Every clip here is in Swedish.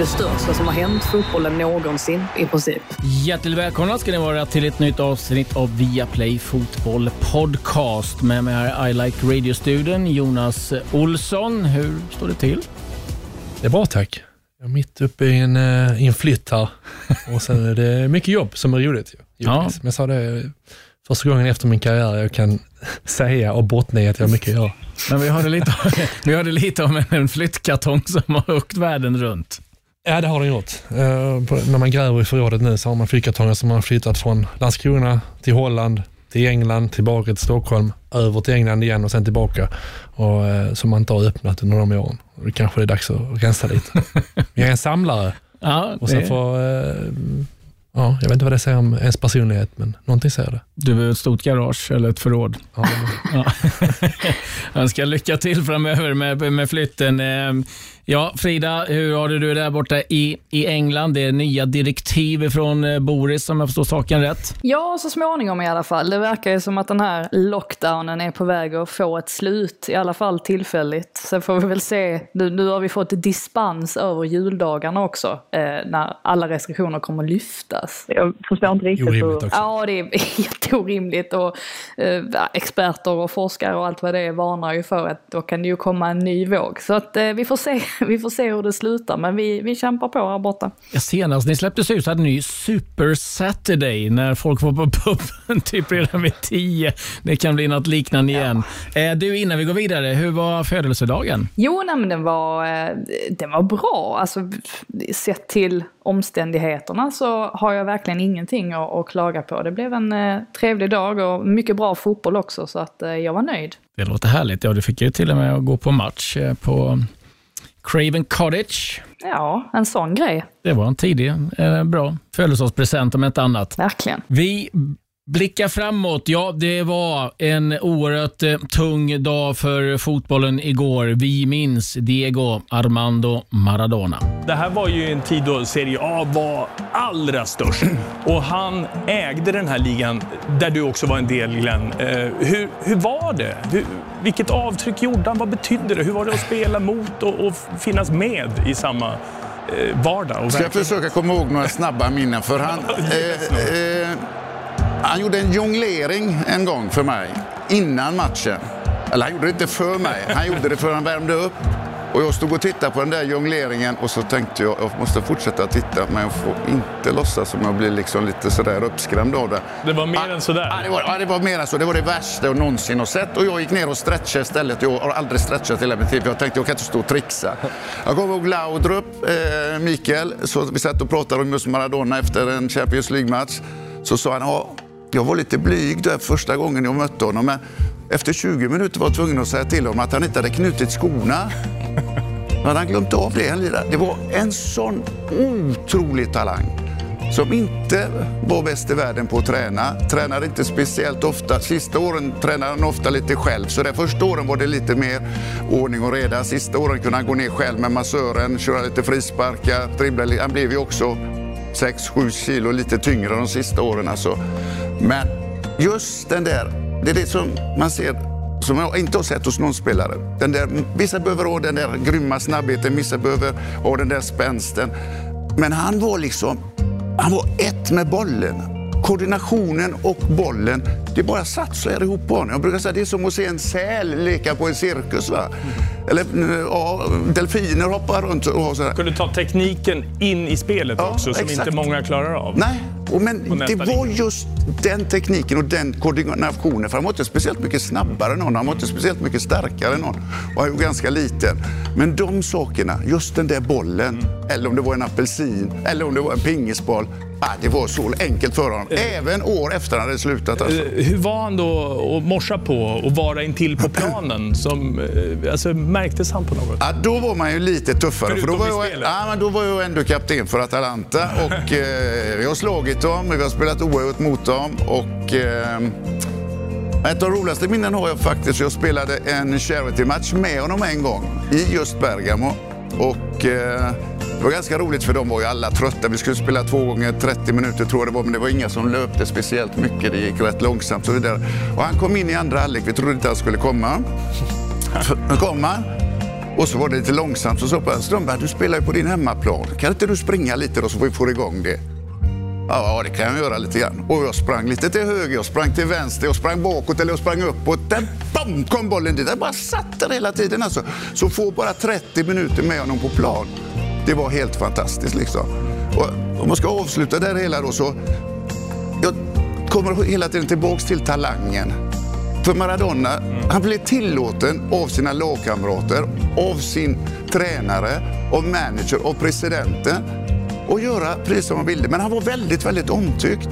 Det största som har hänt fotbollen någonsin i princip. Hjärtligt välkomna ska ni vara till ett nytt avsnitt av Viaplay Fotboll Podcast. Med mig här I Like Radio-studion, Jonas Olsson. Hur står det till? Det är bra tack. Jag är mitt uppe i en, eh, i en flytt här och sen är det mycket jobb som är roligt. Ja. Ja. Men jag sa det första gången efter min karriär jag kan säga och bottna i att jag har mycket att göra. Men vi hörde lite, vi hörde lite om en flyttkartong som har åkt världen runt. Ja, det har den gjort. Eh, på, när man gräver i förrådet nu så har man flyttkartonger som har flyttat från Landskrona till Holland, till England, tillbaka till Stockholm, över till England igen och sen tillbaka. Och, eh, som man inte har öppnat under de åren. Och det kanske är dags att rensa lite. Men jag är en samlare Ja, och sen får, eh, ja, jag vet inte vad det säger om ens personlighet, men någonting säger det. Du är ett stort garage eller ett förråd. Ja, Ja. Jag önskar lycka till framöver med, med flytten. Ja, Frida, hur har du det där borta i, i England? Det är nya direktiv från eh, Boris om jag förstår saken rätt. Ja, så småningom i alla fall. Det verkar ju som att den här lockdownen är på väg att få ett slut, i alla fall tillfälligt. Sen får vi väl se, nu, nu har vi fått dispens över juldagarna också, eh, när alla restriktioner kommer lyftas. Jag förstår inte riktigt Orimligt också. Ja, det är helt orimligt och eh, experter och forskare och allt vad det är varnar ju för att då kan det ju komma en ny våg. Så att eh, vi får se, vi får se hur det slutar, men vi, vi kämpar på här borta. Ja, senast ni släpptes ut hade ni Super Saturday när folk var på puben typ redan vid tio. Det kan bli något liknande igen. Eh, Du, innan vi går vidare, hur var födelsedagen? Jo, nej, men den var, eh, den var bra. Alltså, sett till omständigheterna så har jag verkligen ingenting att, att klaga på. Det blev en eh, trevlig dag och mycket bra fotboll också, så att, eh, jag var nöjd. Det låter härligt. Ja, du fick ju till och med gå på match eh, på Craven Cottage. Ja, en sån grej. Det var en tidig, eh, bra födelsedagspresent om inte annat. Verkligen. Vi blickar framåt. Ja, det var en oerhört eh, tung dag för fotbollen igår. Vi minns Diego Armando Maradona. Det här var ju en tid då Serie A var allra störst. Och han ägde den här ligan, där du också var en del Glenn. Eh, hur, hur var det? Hur, vilket avtryck gjorde han? Vad betydde det? Hur var det att spela mot och, och finnas med i samma eh, vardag? Och Ska jag försöka komma ihåg några snabba minnen? För han, eh, eh, han gjorde en jonglering en gång för mig innan matchen. Eller han gjorde det inte för mig, han gjorde det för han värmde upp. Och jag stod och tittade på den där jongleringen och så tänkte jag jag måste fortsätta titta men jag får inte låtsas som jag blir liksom lite sådär uppskrämd av det. Det var mer än sådär? Ja, det var, ja, det var mer än så. Det var det värsta jag någonsin har sett. Och jag gick ner och stretchade istället. Jag har aldrig stretchat hela mitt liv. Jag tänkte jag kan inte stå och trixa. Jag kommer ihåg Laudrup, eh, Mikael, så vi satt och pratade om just Maradona efter en Champions League-match. Så sa han, ja, jag var lite blyg där första gången jag mötte honom. Men efter 20 minuter var jag tvungen att säga till honom att han inte hade knutit skorna. Då hade han glömt av det. Det var en sån otrolig talang som inte var bäst i världen på att träna. Tränade inte speciellt ofta. Sista åren tränade han ofta lite själv. Så de första åren var det lite mer ordning och reda. Sista åren kunde han gå ner själv med massören, köra lite frisparkar, dribbla lite. Han blev ju också 6-7 kilo lite tyngre de sista åren. Alltså. Men just den där, det är det som man ser som jag inte har sett hos någon spelare. Den där, vissa behöver ha den där grymma snabbheten, vissa behöver ha den där spänsten. Men han var liksom, han var ett med bollen. Koordinationen och bollen, det bara här ihop på honom. Jag brukar säga det är som att se en säl leka på en cirkus. Va? Eller ja, delfiner hoppar runt och har sådär. Kunde ta tekniken in i spelet Ja, också, som exakt. inte många klarar av. Nej, och men det var linje. just den tekniken och den koordinationen. För han var inte speciellt mycket snabbare än någon, han var inte speciellt mycket starkare än någon. Och han var ganska liten. Men de sakerna, just den där bollen, Mm. eller om det var en apelsin, eller om det var en pingisboll. Ah, det var så enkelt för honom. Även år efter han hade slutat. Alltså. Eh, hur var han då att morsa på och vara intill på planen? Som, eh, alltså, märktes han på något? Ja, då var man ju lite tuffare. För då, var jag, ja, men då var jag ändå kapten för Atalanta. Och, eh, vi har slagit dem, vi har spelat oerhört mot dem. Och, eh, ett av de roligaste minnen har jag faktiskt. Jag spelade en charity-match med honom en gång i just Bergamo. Och, eh, det var ganska roligt för de var ju alla trötta. Vi skulle spela två gånger 30 minuter tror jag det var, men det var inga som löpte speciellt mycket. Det gick rätt långsamt och så vidare. Och han kom in i andra halvlek. Vi trodde inte han skulle komma. Nu kom han. Och så var det lite långsamt. Så sa jag Strömberg, du spelar ju på din hemmaplan. Kan inte du springa lite då så vi får igång det? Ja, det kan jag göra lite grann. Och jag sprang lite till höger, jag sprang till vänster, jag sprang bakåt eller jag sprang uppåt. Där bam, kom bollen dit. Jag bara satt där hela tiden alltså. Så få bara 30 minuter med honom på plan. Det var helt fantastiskt liksom. Och om man ska avsluta där hela då så. Jag kommer hela tiden tillbaks till talangen. För Maradona, han blev tillåten av sina lagkamrater, av sin tränare, av manager, av presidenten att göra precis som han ville. Men han var väldigt, väldigt omtyckt.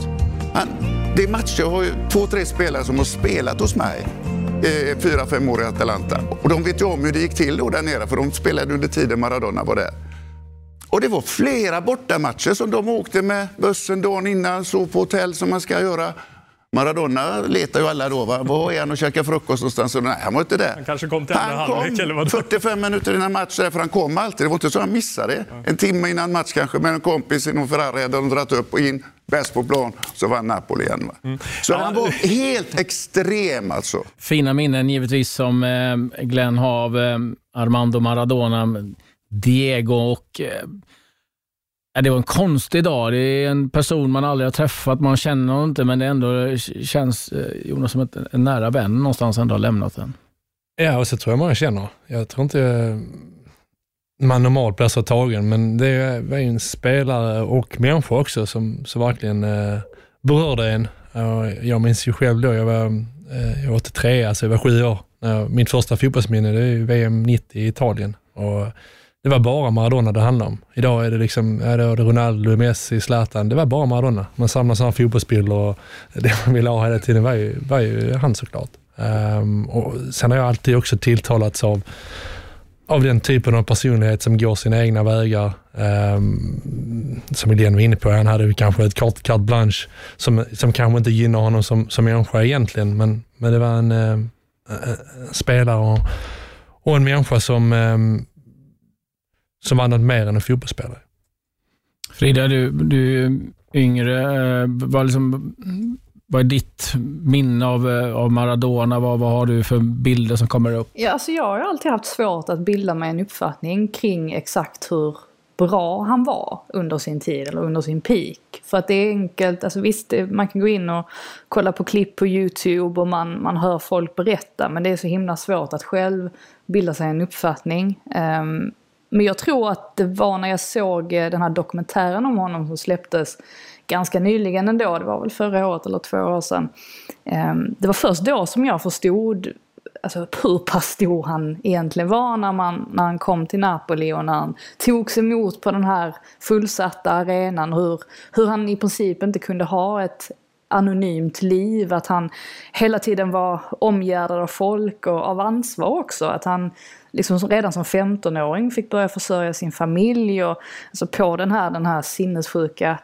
Han, det är matcher, jag har ju två, tre spelare som har spelat hos mig eh, fyra, fem år i Atalanta. Och de vet ju om hur det gick till då där nere, för de spelade under tiden Maradona var där. Och det var flera bortamatcher som de åkte med bussen dagen innan, så på hotell som man ska göra. Maradona letar ju alla då. Va? Var är han och käkar frukost någonstans? Och nej, han var inte där. Han kanske kom till andra Han halvlek, eller vad? kom 45 minuter innan match, därför han kom alltid. Det var inte så han missade. En timme innan match kanske med en kompis i någon Ferrari hade de dragit upp och in, bäst på plan, så vann Napoli igen. Va? Mm. Så han var helt extrem alltså. Fina minnen givetvis som eh, Glenn har av eh, Armando Maradona, Diego och eh, det var en konstig dag. Det är en person man aldrig har träffat, man känner honom inte, men det ändå eh, känns eh, Jonas som ett, en nära vän någonstans ändå har lämnat en. Ja, och så tror jag många känner. Jag tror inte eh, man normalt blir så tagen, men det var ju en spelare och människa också som, som verkligen eh, berörde en. Jag minns ju själv då, jag var, eh, jag var 83, alltså jag var sju år. Mitt första fotbollsminne det är VM 90 i Italien. Och det var bara Maradona det handlade om. Idag är det liksom, ja, är det Ronaldo, Messi, Zlatan. Det var bara Maradona. Man samlar sådana fotbollsbilder och det man ville ha hela tiden var ju, var ju han såklart. Um, och sen har jag alltid också tilltalats av, av den typen av personlighet som går sina egna vägar. Um, som Helene var inne på, han hade kanske ett kort carte blanche som, som kanske inte gynnar honom som, som människa egentligen, men, men det var en, uh, en spelare och, och en människa som, um, som något mer än en fotbollsspelare. Frida, du, du är yngre. eh, Vad, liksom, vad är ditt minne av, eh, av Maradona? Vad, vad har du för bilder som kommer upp? Ja, alltså jag har alltid haft svårt att bilda mig en uppfattning kring exakt hur bra han var under sin tid eller under sin peak. För att det är enkelt, alltså visst det, man kan gå in och kolla på klipp på YouTube och man, man hör folk berätta men det är så himla svårt att själv bilda sig en uppfattning. Ehm, men jag tror att det var när jag såg eh, den här dokumentären om honom som släpptes ganska nyligen ändå, det var väl förra året eller två år sedan. Ehm, det var först då som jag förstod alltså, hur pass stor han egentligen var när, man, när han kom till Napoli och när han togs emot på den här fullsatta arenan. Hur, hur han i princip inte kunde ha ett anonymt liv, att han hela tiden var omgärdad av folk och av ansvar också. Att han liksom redan som 15-åring fick börja försörja sin familj och alltså på den här, den här sinnessjuka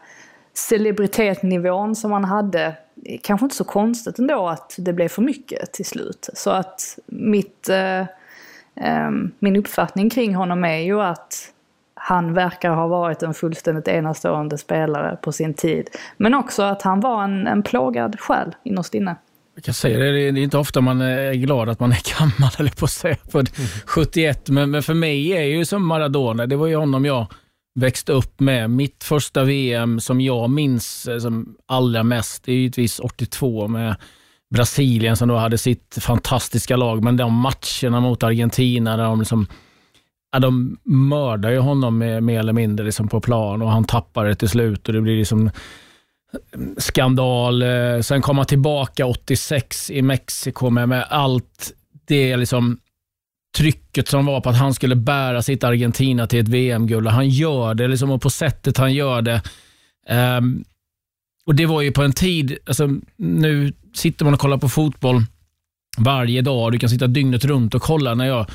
celebritetsnivån som han hade. Kanske inte så konstigt ändå att det blev för mycket till slut. Så att mitt, eh, eh, min uppfattning kring honom är ju att han verkar ha varit en fullständigt enastående spelare på sin tid. Men också att han var en, en plågad själ innerst inne. Jag kan säga det, det är inte ofta man är glad att man är gammal, eller på att säga, för 71. Men, men för mig är ju som Maradona, det var ju honom jag växte upp med. Mitt första VM som jag minns eh, som allra mest, det är givetvis 82 med Brasilien som då hade sitt fantastiska lag. Men de matcherna mot Argentina, där de liksom Ja, de mördar ju honom mer, mer eller mindre liksom på plan och han tappar det till slut och det blir liksom eh, skandal. Eh, sen kom han tillbaka 86 i Mexiko med, med allt det liksom trycket som var på att han skulle bära sitt Argentina till ett VM-guld. Han gör det liksom, och på sättet han gör det. Um, och det var ju på en tid, alltså, nu sitter man och kollar på fotboll varje dag. Du kan sitta dygnet runt och kolla. När jag,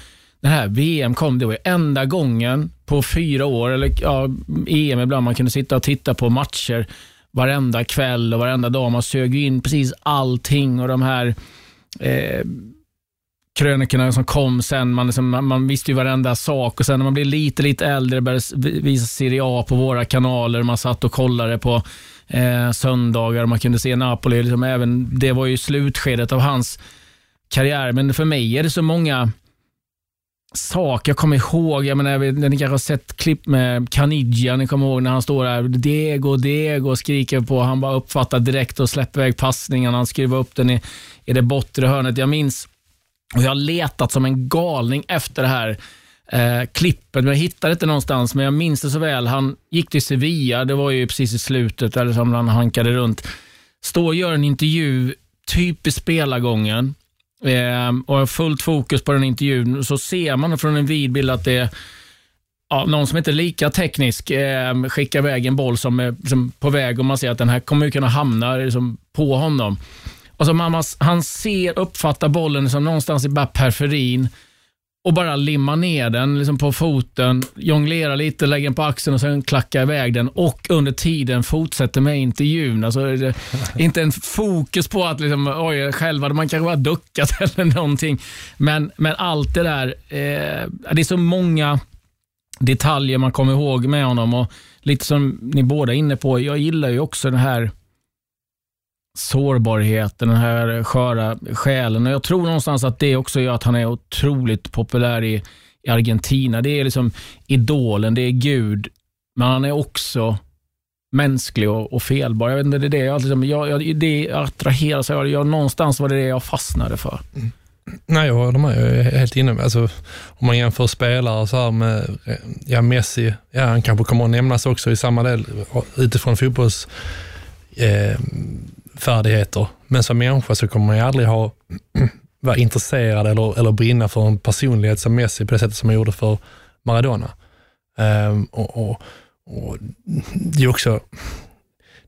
den här VM kom, det var ju enda gången på fyra år, eller ja, EM ibland, man kunde sitta och titta på matcher varenda kväll och varenda dag. Man sög in precis allting och de här eh, krönikorna som kom sen. Man, liksom, man visste ju varenda sak och sen när man blev lite, lite äldre började visa Serie A på våra kanaler. Man satt och kollade på eh, söndagar och man kunde se Napoli. Liksom, även, det var ju slutskedet av hans karriär. Men för mig är det så många sak. jag kommer ihåg. Jag menar, ni kanske har sett klipp med Caniggia, ni kommer ihåg när han står där, Dego, Dego skriker på. Han bara uppfattar direkt och släpper iväg passningen. Han skruvar upp den i, i det bortre hörnet. Jag minns, och jag har letat som en galning efter det här eh, klippet, men jag hittade inte någonstans, men jag minns det så väl. Han gick till Sevilla, det var ju precis i slutet, eller som han hankade runt. Står och gör en intervju, typ i spelargången, eh, och har fullt fokus på den intervjun, så ser man från en vidbild att det är ja, någon som inte är lika teknisk eh, skickar iväg en boll som är som på väg och man ser att den här kommer kunna hamna liksom, på honom. Och så man, han ser, uppfattar bollen som någonstans i bara periferin och bara limma ner den liksom på foten, jonglera lite, lägga den på axeln och sen klacka iväg den och under tiden fortsätter med intervjun. Alltså, inte en fokus på att liksom, oj, själv hade man kanske bara duckat eller någonting. Men, men allt det där, eh, det är så många detaljer man kommer ihåg med honom och lite som ni båda är inne på, jag gillar ju också den här sårbarheten, den här sköra själen. Och jag tror någonstans att det också gör att han är otroligt populär i, i Argentina. Det är liksom idolen, det är Gud, men han är också mänsklig och, och felbar. Jag vet inte, det är det jag, liksom, jag, jag, det attraheras jag, jag, Någonstans var det det jag fastnade för. Mm. Nej, jag håller med. Jag är helt inne med. Alltså, om man jämför spelare så här med ja, Messi, ja, han kanske kommer att nämnas också i samma del utifrån fotbolls eh, färdigheter. Men som människa så kommer man ju aldrig ha, vara intresserad eller, eller brinna för en personlighet som Messi på det sättet som man gjorde för Maradona. Um, och, och, och, det är också,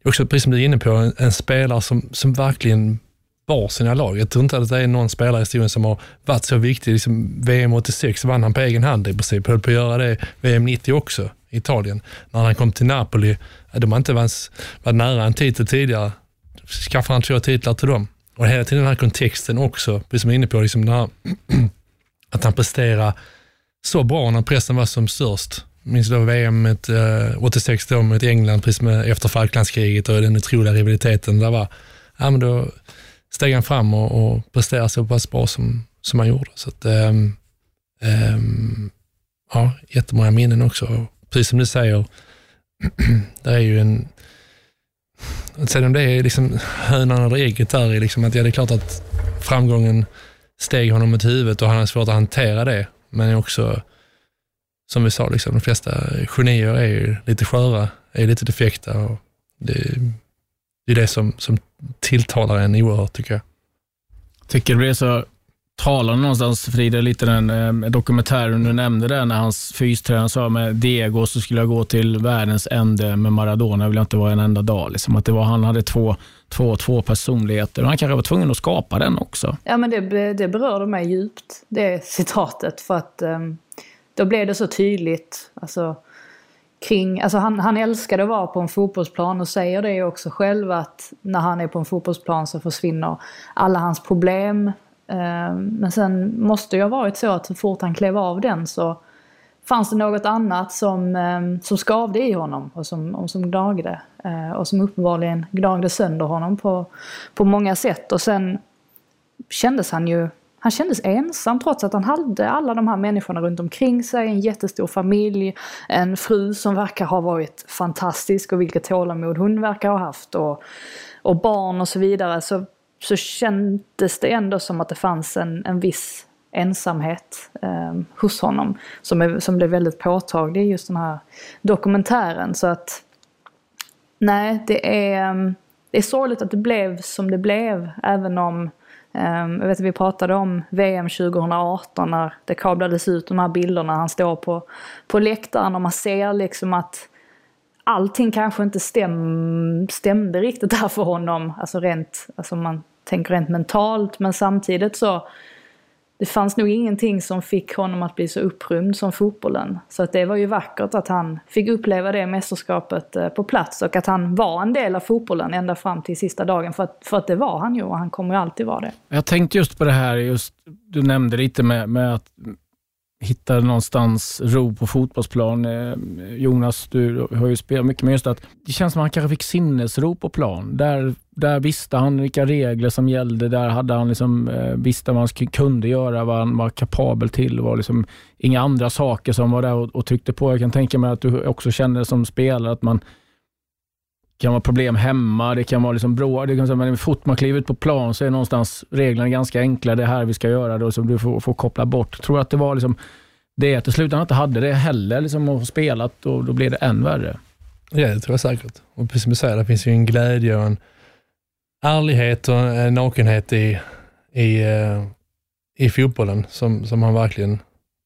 det är också, precis som du är inne på, en, en spelare som, som verkligen bar sina lag. Jag tror inte att det är någon spelare i historien som har varit så viktig. Liksom VM 86 vann han på egen hand i princip. Höll på att göra det VM 90 också, i Italien. När han kom till Napoli, de har inte varit, varit nära en titel tidigare skaffade han två titlar till dem. Och hela tiden den här kontexten också, precis som jag är inne på, liksom här, att han presterar så bra när pressen var som störst. Minns då VM ett, eh, 86 då mot England, precis med efter Falklandskriget och den otroliga rivaliteten där var. Ja, men då steg han fram och, och presterade så pass bra som, som han gjorde. Så att, um, um, ja, jättemånga minnen också. Precis som du säger, det är ju en Sen om det är liksom hönan eller ägget där, är liksom att ja, det är klart att framgången steg honom mot huvudet och han har svårt att hantera det. Men också, som vi sa, liksom, de flesta genier är ju lite sköra, är lite defekta och det, det är det som, som tilltalar en oerhört tycker jag. Tycker du det är så talande någonstans, Frida, lite den eh, dokumentären du nämnde där när hans fystränare sa med Diego så skulle jag gå till världens ände med Maradona, vill jag inte vara en enda dag. Liksom. Att det var, han hade två, två, två personligheter och han kanske var tvungen att skapa den också. Ja, men det, det berörde mig djupt, det citatet, för att eh, då blev det så tydligt. Alltså, kring, alltså han, han älskade att vara på en fotbollsplan och säger det också själv att när han är på en fotbollsplan så försvinner alla hans problem, Eh, men sen måste det ha varit så att så fort han klev av den så fanns det något annat som, eh, som skavde i honom och som, och som gnagde. Eh, och som uppenbarligen gnagde sönder honom på, på många sätt. Och sen kändes han ju han kändes ensam trots att han hade alla de här människorna runt omkring sig, en jättestor familj, en fru som verkar ha varit fantastisk och vilket tålamod hon verkar ha haft och, och barn och så vidare. Så så kändes det ändå som att det fanns en, en viss ensamhet eh, hos honom som, är, som blev väldigt påtaglig i just den här dokumentären. Så att nej, det är, ehm, det är sorgligt att det blev som det blev även om eh, jag vet att vi pratade om VM 2018 när det kablades ut de här bilderna. Han står på, på läktaren och man ser liksom att allting kanske inte stäm, stämde riktigt där för honom. Alltså rent, alltså man tänker rent mentalt. Men samtidigt så det fanns nog ingenting som fick honom att bli så upprymd som fotbollen. Så att det var ju vackert att han fick uppleva det mästerskapet eh, på plats och att han var en del av fotbollen ända fram till sista dagen. För att, för att det var han ju och han kommer ju alltid vara det. Jag tänkte just på det här, just, du nämnde lite med, med att hittar någonstans ro på fotbollsplan. Eh, Jonas, du har ju spelat mycket, men just att det känns som att han kanske fick sinnesro på plan. Där, där visste han vilka regler som gällde. Där hade han liksom, eh, visste vad han kunde göra, vad han var kapabel till. Det var liksom inga andra saker som var där och, och tryckte på. Jag kan tänka mig att du också känner som spelare att man kan vara problem hemma, det kan vara liksom bråk. Det kan vara, fort man kliver ut på plan så är någonstans reglerna ganska enkla. Det är här vi ska göra det och som du får, får koppla bort. Jag Tror att det var liksom det till slut han inte hade det heller liksom, och spelat och då blev det än värre. Ja, det tror jag säkert. Och precis som du säger, det finns ju en glädje och en ärlighet och en nakenhet i, i, eh, i fotbollen som, som han verkligen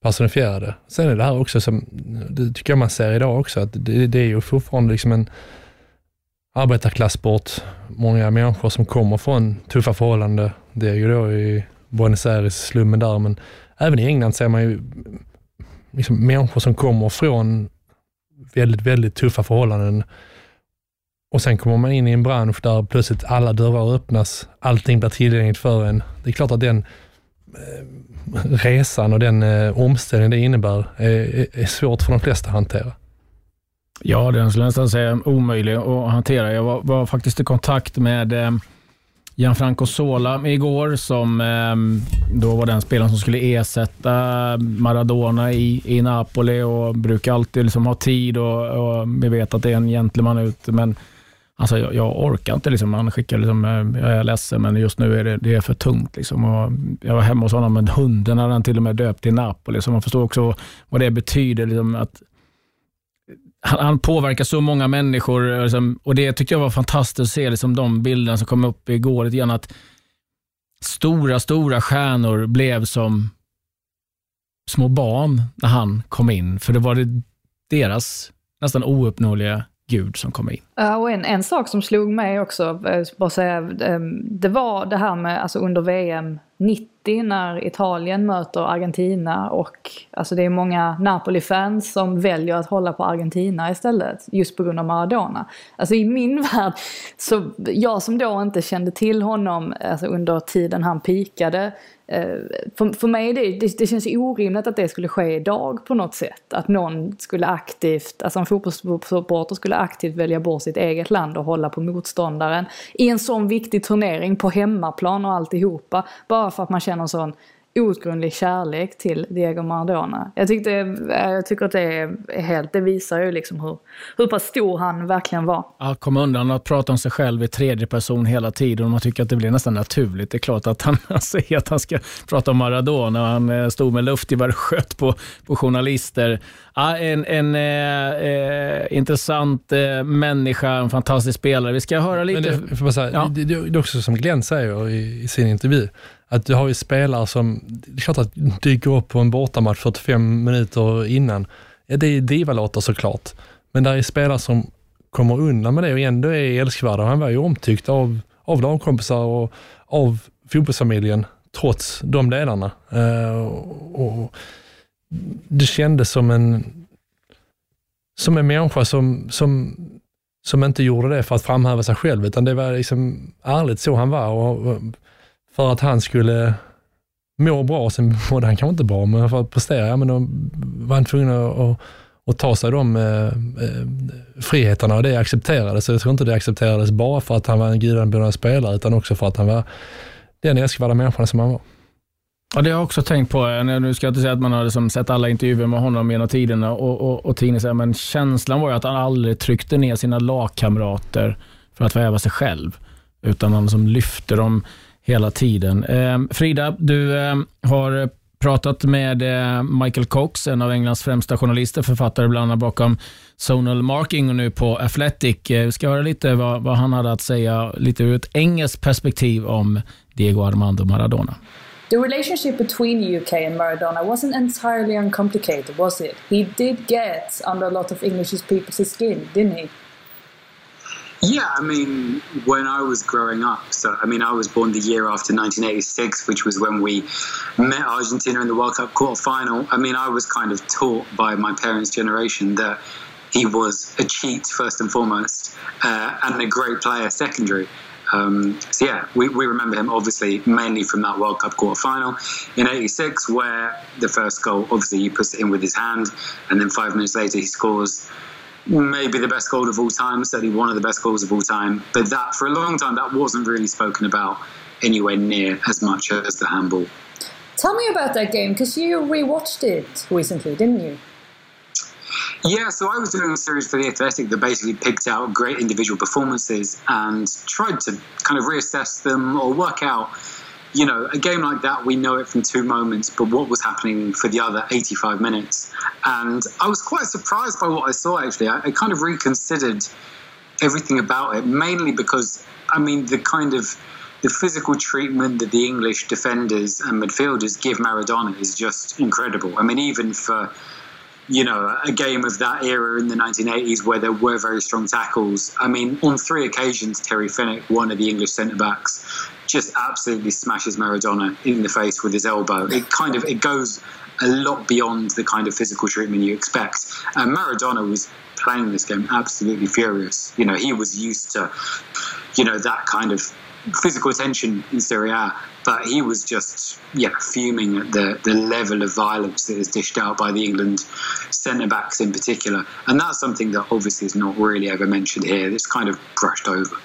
personifierade. Sen är det här också, som, det tycker jag man ser idag också, att det, det är ju fortfarande liksom en arbetarklassport. Många människor som kommer från tuffa förhållanden. Det är ju då i Buenos Aires, slummen där, men även i England ser man ju liksom människor som kommer från väldigt, väldigt tuffa förhållanden och sen kommer man in i en bransch där plötsligt alla dörrar öppnas, allting blir tillgängligt för en. Det är klart att den eh, resan och den eh, omställning det innebär är, är svårt för de flesta att hantera. Ja, den skulle jag nästan säga omöjlig att hantera. Jag var, var faktiskt i kontakt med eh, Gianfranco Sola igår, som eh, då var den spelaren som skulle ersätta Maradona i, i Napoli och brukar alltid liksom ha tid och, och vi vet att det är en gentleman ut, men Alltså jag, jag, orkar inte. Liksom. Han skickar liksom, eh, jag är ledsen, men just nu är det, det är för tungt. Liksom. Och jag var hemma hos honom med hunden, hade han till och med döpt till Napoli. Så man förstår också vad det betyder. Liksom, att han, han, påverkar så många människor eh, liksom, och det tyckte jag var fantastiskt att se, liksom, de bilderna som kom upp igår. Lite grann att stora, stora stjärnor blev som små barn när han kom in. För det var det deras nästan ouppnåeliga Gud som kom in. Ja, och en, en sak som slog mig också, eh, bara säga, eh, det var det här med alltså under VM 90 när Italien möter Argentina och alltså det är många Napoli-fans som väljer att hålla på Argentina istället just på grund av Maradona. Alltså i min värld, så jag som då inte kände till honom alltså under tiden han pikade Eh, för, för mig det, det, det känns orimligt att det skulle ske idag på något sätt. Att någon skulle aktivt, alltså en fotbollssupporter skulle aktivt välja bort sitt eget land och hålla på motståndaren i en sån viktig turnering på hemmaplan och alltihopa. Bara för att man känner sån outgrundlig kärlek till Diego Maradona. Jag, tyckte, eh, jag tycker att det är helt, det visar ju liksom hur, hur pass stor han verkligen var. Att komma undan att prata om sig själv i tredje person hela tiden och man tycker att det blir nästan naturligt. Det är klart att han, säger att han ska prata om Maradona och han eh, stod med luftgevär och sköt på, på journalister. Ja, en en eh, eh, intressant eh, människa, en fantastisk spelare. Vi ska höra lite. Men det, får säga, ja. det, det, är också som Glenn säger i, i sin intervju, att du har ju spelare som, det är klart att dyker upp på en bortamatch 45 minuter innan. Ja, det är divalåtar såklart, men där är spelare som kommer undan med det och ändå är älskvärda. Han var ju omtyckt av, av lagkompisar och av fotbollsfamiljen trots de delarna. Uh, och, det kändes som en, som en människa som, som, som inte gjorde det för att framhäva sig själv, utan det var liksom ärligt så han var. Och, för att han skulle må bra, sen mådde han kanske inte bra, men för att prestera, ja, men då var han tvungen att, att, att ta sig de eh, eh, friheterna och det accepterades. Så jag tror inte det accepterades bara för att han var en gudabenådad spelare, utan också för att han var den älskvärda människan som han var. Ja, det har jag också tänkt på. Eh, nu ska jag inte säga att man har liksom sett alla intervjuer med honom genom tiderna och, och, och tidningar, men känslan var ju att han aldrig tryckte ner sina lagkamrater för att förhäva sig själv, utan han som lyfte dem hela tiden. Eh, Frida, du eh, har pratat med eh, Michael Cox, en av Englands främsta journalister, författare bland annat bakom Zonal Marking och nu på Athletic. Eh, vi ska höra lite vad, vad han hade att säga lite ur ett engelskt perspektiv om Diego Armando Maradona. The relationship between UK and Maradona wasn't entirely uncomplicated, was it? He did get under a lot of English people's skin, didn't he? Yeah, I mean, when I was growing up, so I mean, I was born the year after 1986, which was when we met Argentina in the World Cup quarter final. I mean, I was kind of taught by my parents' generation that he was a cheat first and foremost, uh, and a great player secondary. Um, so yeah, we, we remember him obviously mainly from that World Cup quarter final in '86, where the first goal obviously he puts it in with his hand, and then five minutes later he scores maybe the best goal of all time, certainly one of the best goals of all time. But that for a long time that wasn't really spoken about anywhere near as much as the handball. Tell me about that game because you rewatched it recently, didn't you? Yeah, so I was doing a series for the Athletic that basically picked out great individual performances and tried to kind of reassess them or work out, you know, a game like that, we know it from two moments, but what was happening for the other 85 minutes. And I was quite surprised by what I saw, actually. I, I kind of reconsidered everything about it, mainly because, I mean, the kind of the physical treatment that the English defenders and midfielders give Maradona is just incredible. I mean, even for you know, a game of that era in the 1980s where there were very strong tackles. I mean, on three occasions, Terry Finnick, one of the English centre backs, just absolutely smashes Maradona in the face with his elbow. It kind of it goes a lot beyond the kind of physical treatment you expect. And Maradona was playing this game absolutely furious. You know, he was used to, you know, that kind of physical attention in Serie A, but he was just yeah fuming at the the level of violence that is dished out by the England centre backs in particular, and that's something that obviously is not really ever mentioned here. It's kind of brushed over.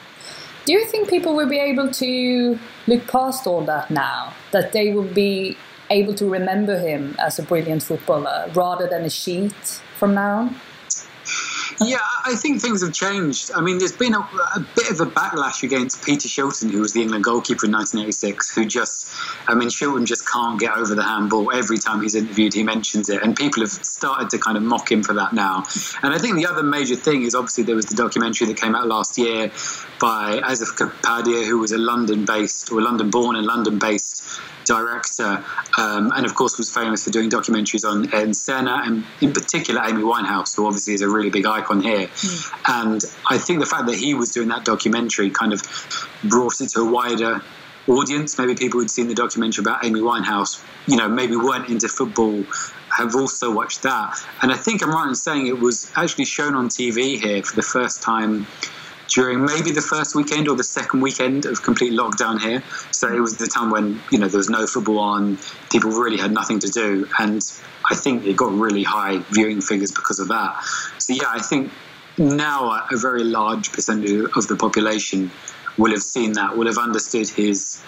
Do you think people will be able to look past all that now? That they will be able to remember him as a brilliant footballer rather than a sheet from now on? Yeah, I think things have changed. I mean, there's been a, a, bit of a backlash against Peter Shilton, who was the England goalkeeper in 1986, who just, I mean, Shilton just can't get over the handball. Every time he's interviewed, he mentions it, and people have started to kind of mock him for that now. And I think the other major thing is obviously there was the documentary that came out last year by Asif Kapadia, who was a London based, or London born and London based director, um, and of course was famous for doing documentaries on Ed Senna and in particular Amy Winehouse, who obviously is a really big icon here. Mm. And I think the fact that he was doing that documentary kind of brought it to a wider audience. Maybe people who'd seen the documentary about Amy Winehouse, you know, maybe weren't into football, have also watched that. And I think I'm right in saying it was actually shown on TV here for the first time during maybe the first weekend or the second weekend of complete lockdown here. So it was the time when you know there was no football on, people really had nothing to do, and I think it got really high viewing figures because of that. So yeah, I think now a very large percentage of the population will have seen that, will have understood his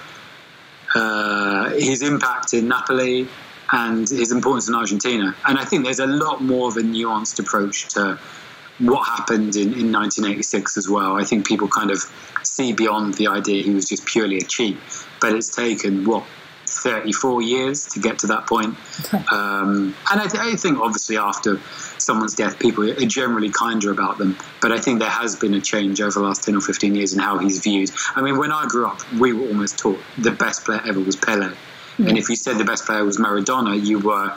uh, his impact in Napoli and his importance in Argentina. And I think there's a lot more of a nuanced approach to what happened in, in 1986 as well. I think people kind of see beyond the idea he was just purely a cheat, but it's taken what 34 years to get to that point. Um, and I, th- I, think obviously after someone's death, people are generally kinder about them. But I think there has been a change over the last 10 or 15 years in how he's viewed. I mean, when I grew up, we were almost taught the best player ever was Pele. Mm-hmm. And if you said the best player was Maradona, you were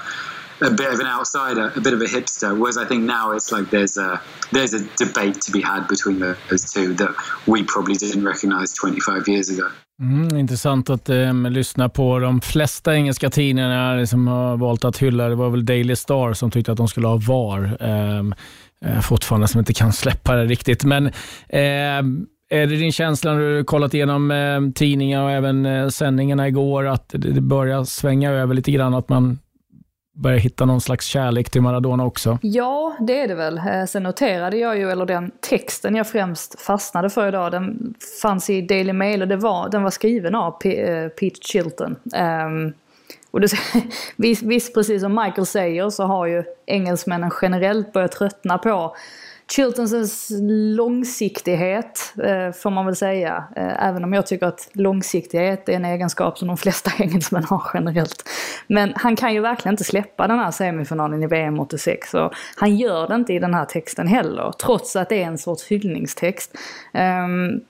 a bit of an outsider, a bit of a hipster. Whereas I think now it's like there's a there's a debate to be had between those two that we probably didn't recognize 25 years ago. Mm, intressant att um, lyssna på de flesta engelska tidningarna som har valt att hylla, det var väl Daily Star som tyckte att de skulle ha VAR. Um, uh, fortfarande som inte kan släppa det riktigt. Men um, är det din känsla när du kollat igenom eh, tidningar och även eh, sändningarna igår att det, det börjar svänga över lite grann, att man börjar hitta någon slags kärlek till Maradona också? Ja, det är det väl. Eh, sen noterade jag ju, eller den texten jag främst fastnade för idag, den fanns i Daily Mail och det var, den var skriven av P eh, Pete Chilton. Um, och det, visst, precis som Michael säger så har ju engelsmännen generellt börjat tröttna på Chiltons långsiktighet eh, får man väl säga. Eh, även om jag tycker att långsiktighet är en egenskap som de flesta engelsmän har generellt. Men han kan ju verkligen inte släppa den här semifinalen i VM 86 och han gör det inte i den här texten heller. Trots att det är en sorts hyllningstext. Ehm,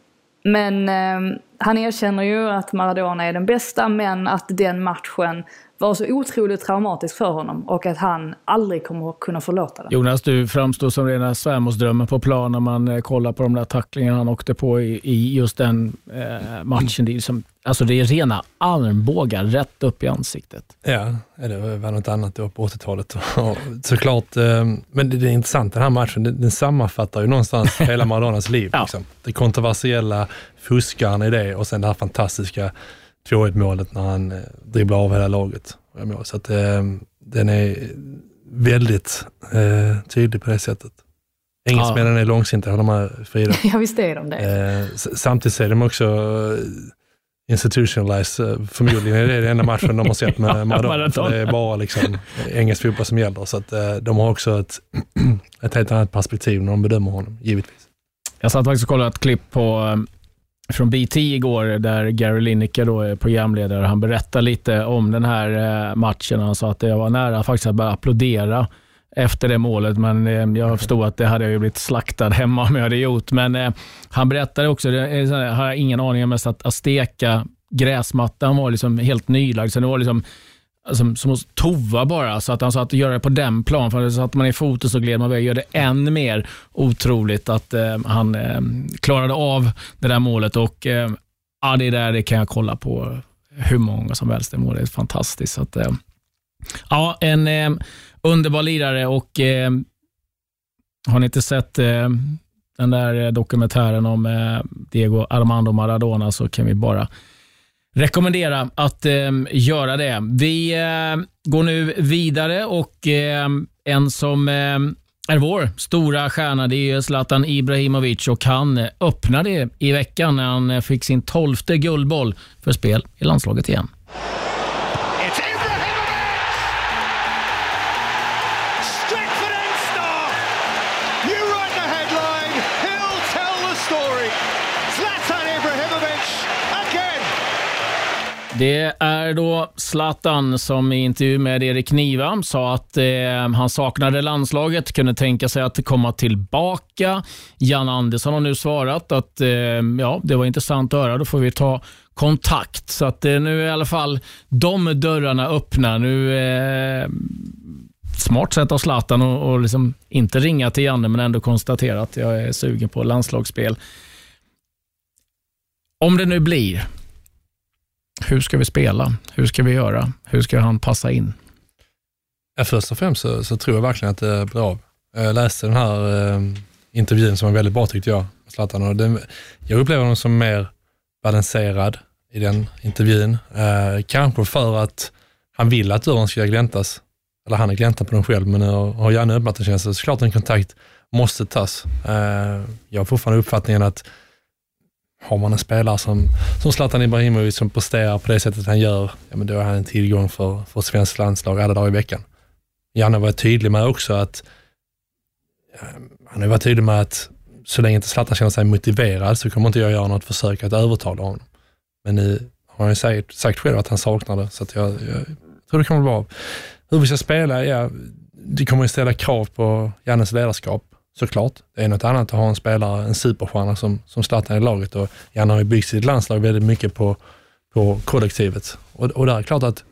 men ehm, han erkänner ju att Maradona är den bästa, men att den matchen var så otroligt traumatisk för honom och att han aldrig kommer att kunna förlåta den. Jonas, du framstår som rena svärmorsdrömmen på plan när man eh, kollar på de där tacklingarna han åkte på i, i just den eh, matchen. Det är, som, alltså det är rena armbågar rätt upp i ansiktet. Ja, det var något annat då på 80-talet. Såklart, eh, men det är intressant, den här matchen, den, den sammanfattar ju någonstans hela Maradonas liv. Ja. Liksom. Det kontroversiella, fuskaren i det och sen det här fantastiska 2-1 målet när han eh, dribblar av hela laget. Så att, eh, den är väldigt eh, tydlig på det sättet. Engelsmännen är långsinta, håller med Frida. Ja, visst är de det. Eh, samtidigt är de också eh, institutionalized. Eh, Förmodligen är det den enda matchen de har sett med Maradona. För det är bara liksom engelsk fotboll som gäller. Så att, eh, de har också ett, ett helt annat perspektiv när de bedömer honom, givetvis. Jag satt faktiskt och kollade ett klipp på, eh, från BT igår där Gary Lineker då är programledare. Han berättar lite om den här eh, matchen. Han sa att jag var nära faktiskt att börja applådera efter det målet, men eh, jag förstod att det hade jag ju blivit slaktad hemma om jag hade gjort. Men eh, han berättade också, det har jag ingen aning om, mest att Azteca gräsmattan var liksom helt nylagd, så det var liksom som, som att Tova bara, så att han sa att göra det på den plan, för så att man i foten så gled man iväg, gör det än mer otroligt att eh, han eh, klarade av det där målet och eh, ja, det där det kan jag kolla på hur många som helst. Det målet är fantastiskt. Så att, eh, ja, en eh, underbar lirare och eh, har ni inte sett eh, den där dokumentären om eh, Diego Armando Maradona så kan vi bara rekommendera att eh, göra det. Vi eh, går nu vidare och eh, en som eh, är vår stora stjärna det är Zlatan Ibrahimovic och han öppnade i veckan när han eh, fick sin tolfte guldboll för spel i landslaget igen. Det är då Zlatan som i intervju med Erik Niva sa att eh, han saknade landslaget, kunde tänka sig att komma tillbaka. Jan Andersson har nu svarat att eh, ja, det var intressant att höra, då får vi ta kontakt. Så att eh, nu är i alla fall de dörrarna öppna. Nu eh, Smart sätt av Zlatan och, och liksom inte ringa till Janne men ändå konstatera att jag är sugen på landslagsspel. Om det nu blir, hur ska vi spela? Hur ska vi göra? Hur ska han passa in? Ja, först och främst så, så tror jag verkligen att det blir av. Jag läste den här eh, intervjun som var väldigt bra tyckte jag, med Zlatan. Och den, jag upplever honom som mer balanserad i den intervjun. Eh, kanske för att han vill att dörren ska gläntas. Eller han är gläntad på den själv, men nu har- har Janne öppnat den känns det såklart en kontakt måste tas. Eh, jag har fortfarande uppfattningen att har man en spelare som, som Zlatan Ibrahimovic som presterar på det sättet han gör, ja, men då är han en tillgång för, för svenskt landslag alla dagar i veckan. Janne var tydlig med också att han har varit tydlig med att så länge inte Zlatan känner sig motiverad så kommer inte jag göra något försök att övertala honom. Men nu har han ju sagt, sagt själv att han saknar det, så att jag, jag tror det kommer att bli av. Hur vi ska spela, ja, det kommer ju ställa krav på Jannes ledarskap, såklart. Det är något annat att ha en spelare, en superstjärna som, som Zlatan i laget och Janne har ju byggt sitt landslag väldigt mycket på, på kollektivet. Och, och där är klart att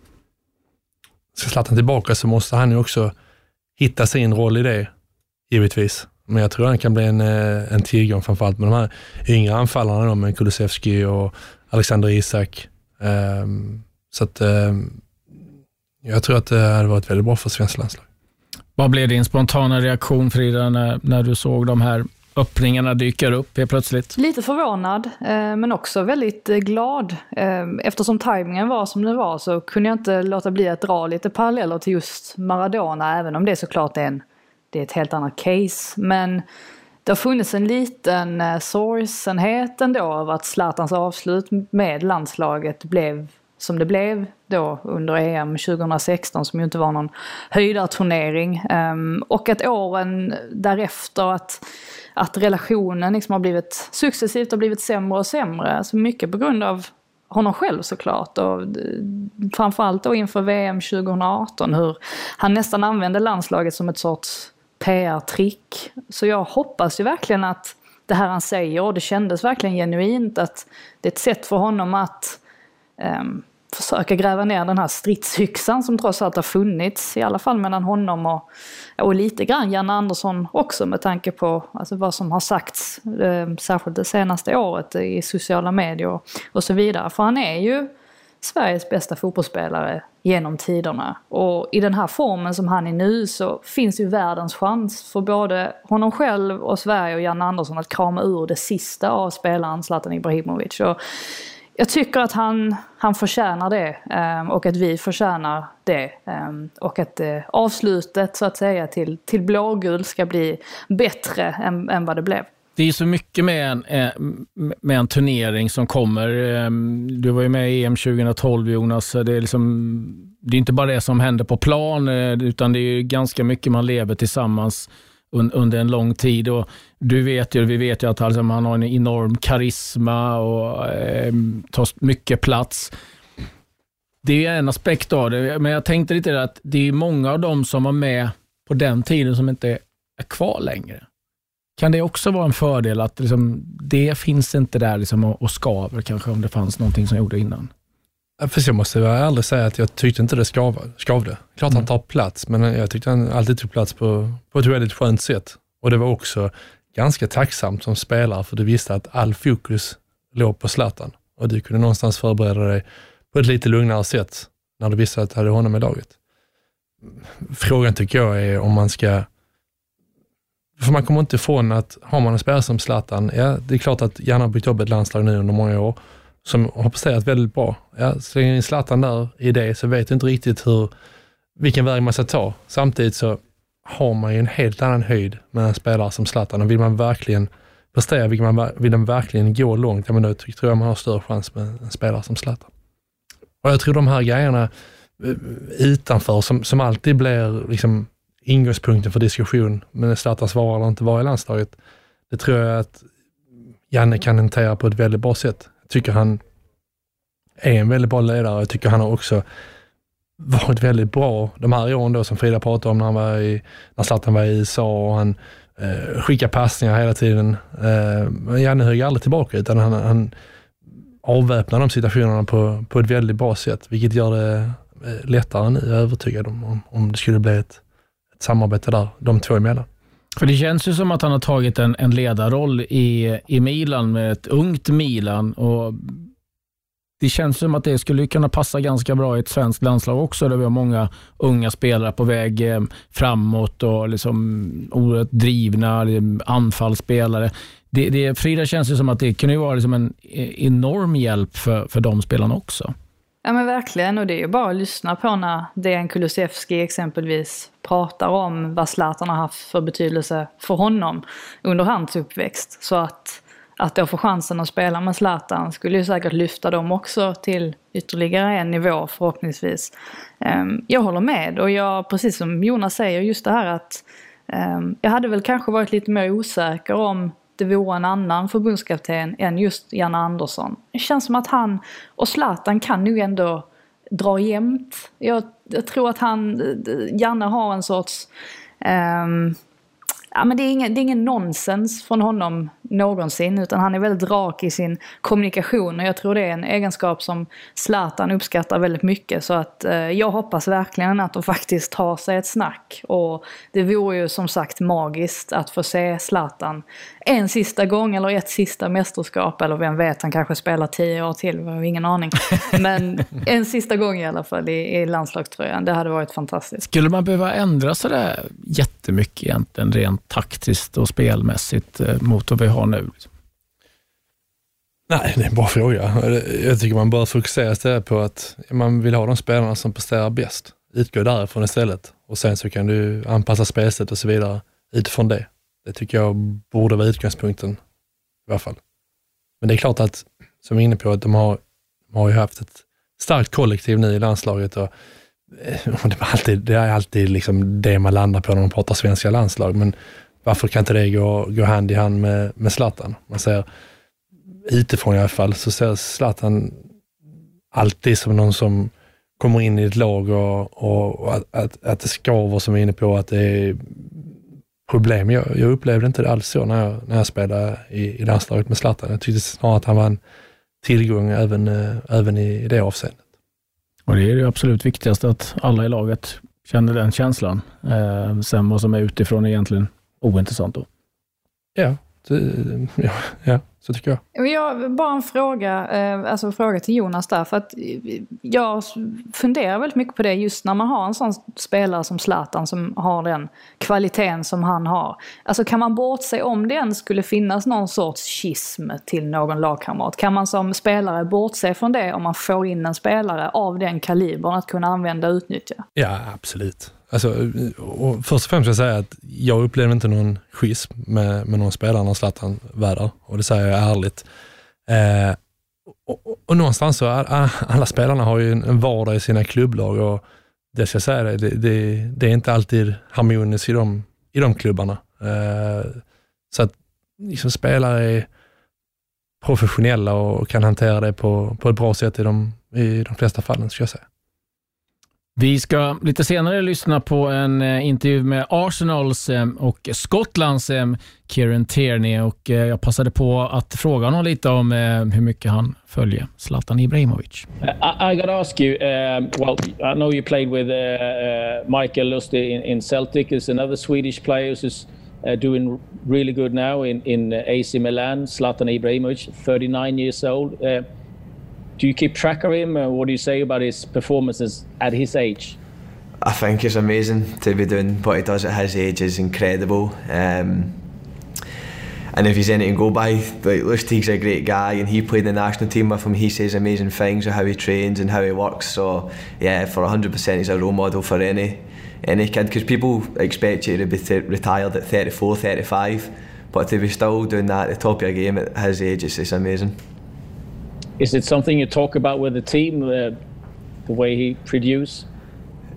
ska Zlatan tillbaka så måste han ju också hitta sin roll i det, givetvis. Men jag tror han kan bli en, eh, en tillgång framförallt med de här yngre anfallarna då, med Kulusevski och Alexander Isak. Um, så att um, jag tror att det hade varit väldigt bra för svenskt landslag. Vad blev din spontana reaktion Frida när, när du såg de här öppningarna dyka upp helt plötsligt? Lite förvånad, eh, men också väldigt eh, glad. Eh, eftersom tajmingen var som den var så kunde jag inte låta bli att dra lite paralleller till just Maradona, även om det såklart är, en, det är ett helt annat case. Men det har funnits en liten sorgsenhet ändå av att Zlatans avslut med landslaget blev som det blev då under EM 2016 som ju inte var någon höjdarturnering. Um, och att åren därefter att, att relationen liksom har blivit successivt har blivit sämre och sämre. Alltså mycket på grund av honom själv såklart och framförallt då inför VM 2018 hur han nästan använde landslaget som ett sorts PR-trick. Så jag hoppas ju verkligen att det här han säger. Och det kändes verkligen genuint att det är ett sätt för honom att um, försöka gräva ner den här stridsyxan som trots allt har funnits, i alla fall mellan honom och, och lite grann Janne Andersson också med tanke på alltså, vad som har sagts, eh, särskilt det senaste året i sociala medier och, och så vidare. För han är ju Sveriges bästa fotbollsspelare genom tiderna. Och i den här formen som han är nu så finns ju världens chans för både honom själv och Sverige och Janne Andersson att krama ur det sista av spelaren Zlatan Ibrahimovic. Och jag tycker att han, han förtjänar det ehm, och att vi förtjänar det. Ehm, och att eh, avslutet så att säga till, till blågul ska bli bättre än, än vad det blev. Det är så mycket med en, eh, med en turnering som kommer. Ehm, du var ju med i EM 2012 Jonas. Det är, liksom, det är inte bara det som händer på plan, eh, utan det är ganska mycket man lever tillsammans under en lång tid. Och du vet ju, vi vet ju att alltså, han har en enorm karisma och eh, tar mycket plats. Det är en aspekt av det, men jag tänkte lite att det är många av dem som var med på den tiden som inte är kvar längre. Kan det också vara en fördel att liksom, det finns inte där liksom, och, och skaver kanske om det fanns någonting som gjorde innan? Fast jag måste vara ärlig och säga att jag tyckte inte det skav, skavde. Klart mm. han tar plats, men jag tyckte han alltid tog plats på, på ett väldigt skönt sätt. Och det var också ganska tacksamt som spelare, för du visste att all fokus låg på Zlatan. Och du kunde någonstans förbereda dig på ett lite lugnare sätt när du visste att du hade honom i laget. Frågan tycker jag är om man ska för man kommer inte ifrån att har man en spelare som Zlatan, ja det är klart att Janne har byggt upp ett landslag nu under många år som har presterat väldigt bra. Ja, slänger in Zlatan där i det så vet du inte riktigt hur, vilken väg man ska ta. Samtidigt så har man ju en helt annan höjd med en spelare som Zlatan och vill man verkligen prestera, vill man, vill man verkligen gå långt, ja men då tror jag man har större chans med en spelare som Zlatan. Och jag tror de här grejerna eh, utanför som, som alltid blir liksom ingångspunkten för diskussion, men Zlatans vara eller inte vara i landslaget, det tror jag att Janne kan hantera på ett väldigt bra sätt tycker han är en väldigt bra ledare. Jag tycker han har också varit väldigt bra de här åren då som Frida pratade om när han var i, när Zlatan var i USA och han eh, skickade passningar hela tiden. Eh, men Janne högg aldrig tillbaka utan han, han avväpnar de situationerna på, på ett väldigt bra sätt, vilket gör det eh, lättare nu, jag är övertygad om, om, om det skulle bli ett, ett samarbete där, de två emellan. För Det känns ju som att han har tagit en, en ledarroll i, i Milan med ett ungt Milan. Och det känns som att det skulle kunna passa ganska bra i ett svenskt landslag också, där vi har många unga spelare på väg eh, framåt och liksom oerhört drivna liksom anfallsspelare. Det, det, Frida känns ju som att det kunde vara liksom en eh, enorm hjälp för, för de spelarna också. Ja men verkligen och det är ju bara att lyssna på när Dejan Kulusevski exempelvis pratar om vad Zlatan har haft för betydelse för honom under hans uppväxt. Så att, att då få chansen att spela med Zlatan skulle ju säkert lyfta dem också till ytterligare en nivå förhoppningsvis. Ehm, jag håller med och jag, precis som Jonas säger, just det här att ehm, jag hade väl kanske varit lite mer osäker om det vore en annan förbundskapten än just Janne Andersson. Det känns som att han och Zlatan kan nog ändå dra jämnt. Jag, jag tror att han, Janne har en sorts um, ja, men det, är ingen, det är ingen nonsens från honom någonsin utan han är väldigt rak i sin kommunikation och jag tror det är en egenskap som Zlatan uppskattar väldigt mycket så att eh, jag hoppas verkligen att de faktiskt tar sig ett snack och det vore ju som sagt magiskt att få se Zlatan en sista gång eller ett sista mästerskap eller vem vet, han kanske spelar tio år till, vi har ingen aning. Men en sista gång i alla fall i, i landslagströjan, det hade varit fantastiskt. Skulle man behöva ändra sådär jättemycket egentligen rent taktiskt och spelmässigt eh, mot vi har nu? Liksom. Nej, det är en bra fråga. Jag tycker man bör fokusera istället på att man vill ha de spelarna som presterar bäst. Utgå därifrån istället och sen så kan du anpassa spelsätt och så vidare utifrån det. Det tycker jag borde vara utgångspunkten i alla fall. Men det är klart att, som vi är inne på, att de har, de har ju haft ett starkt kollektiv nu i landslaget och, och eh, det, är alltid, det är alltid liksom det man landar på när man pratar svenska landslag. Men varför kan inte det gå, gå hand i hand med, med Zlatan? Man ser utifrån i alla fall, så ser Zlatan alltid som någon som kommer in i ett lag och, och, och att, att, att det skaver som vi är inne på, att det är problem. Jag, jag upplevde inte det alls så när jag, när jag spelade i, i landslaget med Zlatan. Jag tyckte snarare att han var en tillgång även, eh, även i, i det avseendet. Och det är det absolut viktigaste, att alla i laget känner den känslan. Eh, sen vad som är utifrån egentligen ointressant då. Ja, det, ja, ja, så tycker jag. Jag bara en fråga, eh, alltså en fråga till Jonas där. För att jag funderar väldigt mycket på det just när man har en sån spelare som Zlatan som har den kvaliteten som han har. Alltså kan man bortse om det än skulle finnas någon sorts schism till någon lagkamrat? Kan man som spelare bortse från det om man får in en spelare av den kalibern att kunna använda och utnyttja? Ja, absolut. Alltså, och först och främst vill jag säga att jag upplever inte någon schism med, med någon spelare när Zlatan var där. Och det säger jag ärligt. Eh, och, och, och, någonstans så, alla, alla spelarna har ju en vardag i sina klubblag och det ska jag säga, det, det, det är inte alltid harmoniskt i de, i de klubbarna. Eh, så att liksom, spelare är professionella och kan hantera det på, på ett bra sätt i de, i de flesta fallen, ska jag säga. Vi ska lite senare lyssna på en eh, intervju med Arsenals eh, och Skottlands eh, Kieran Tierney och jag passade på att fråga honom lite om hur mycket han följer Zlatan Ibrahimovic. I, I fråga dig, ask you, uh, well, I know you played with uh, uh, Michael Lustig in, in Celtic. There's another Swedish player who's uh, doing really good now in, in AC Milan, Zlatan Ibrahimovic, 39 years old. Uh, do you keep track of him? what do you say about his performances at his age? I think it's amazing to be doing what he does at his age is incredible. Um, and if he's anything to go by, like Lustig's a great guy and he played the national team with him. He says amazing things of how he trains and how he works. So yeah, for 100% he's a role model for any any kid because people expect you to be retired at 34, 35. But to be still doing that at the top of your game at his age, it's, it's amazing. Is it something you talk about with the team, uh, the way he produces?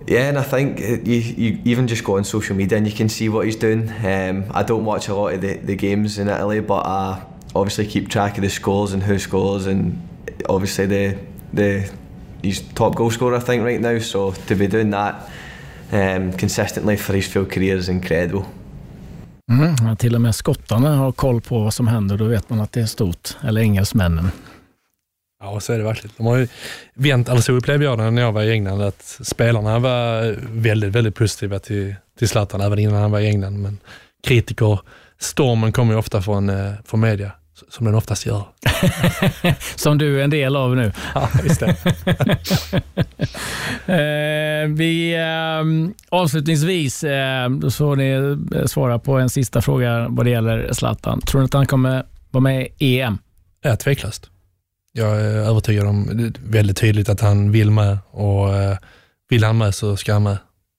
Yeah, and I think you, you even just go on social media and you can see what he's doing. Um, I don't watch a lot of the, the games in Italy, but I obviously keep track of the scores and who scores, and obviously the the he's top goal scorer I think right now. So to be doing that um, consistently for his full career is incredible. Mm, till och med skottarna har koll på vad som händer, då vet man att det är stort. Eller engelsmännen. Ja, så är det verkligen. De har ju vänt, alltså upplevde jag när jag var i England, att spelarna var väldigt, väldigt positiva till, till Zlatan, även innan han var i England. Men kritiker, stormen kommer ju ofta från, eh, från media, som den oftast gör. som du är en del av nu. Ja, just det. eh, vi, eh, avslutningsvis, eh, får ni svara på en sista fråga vad det gäller Zlatan. Tror ni att han kommer vara med i EM? Ja, tveklöst. Jag är övertygad om, det är väldigt tydligt att han vill med och eh, vill han med så ska han med.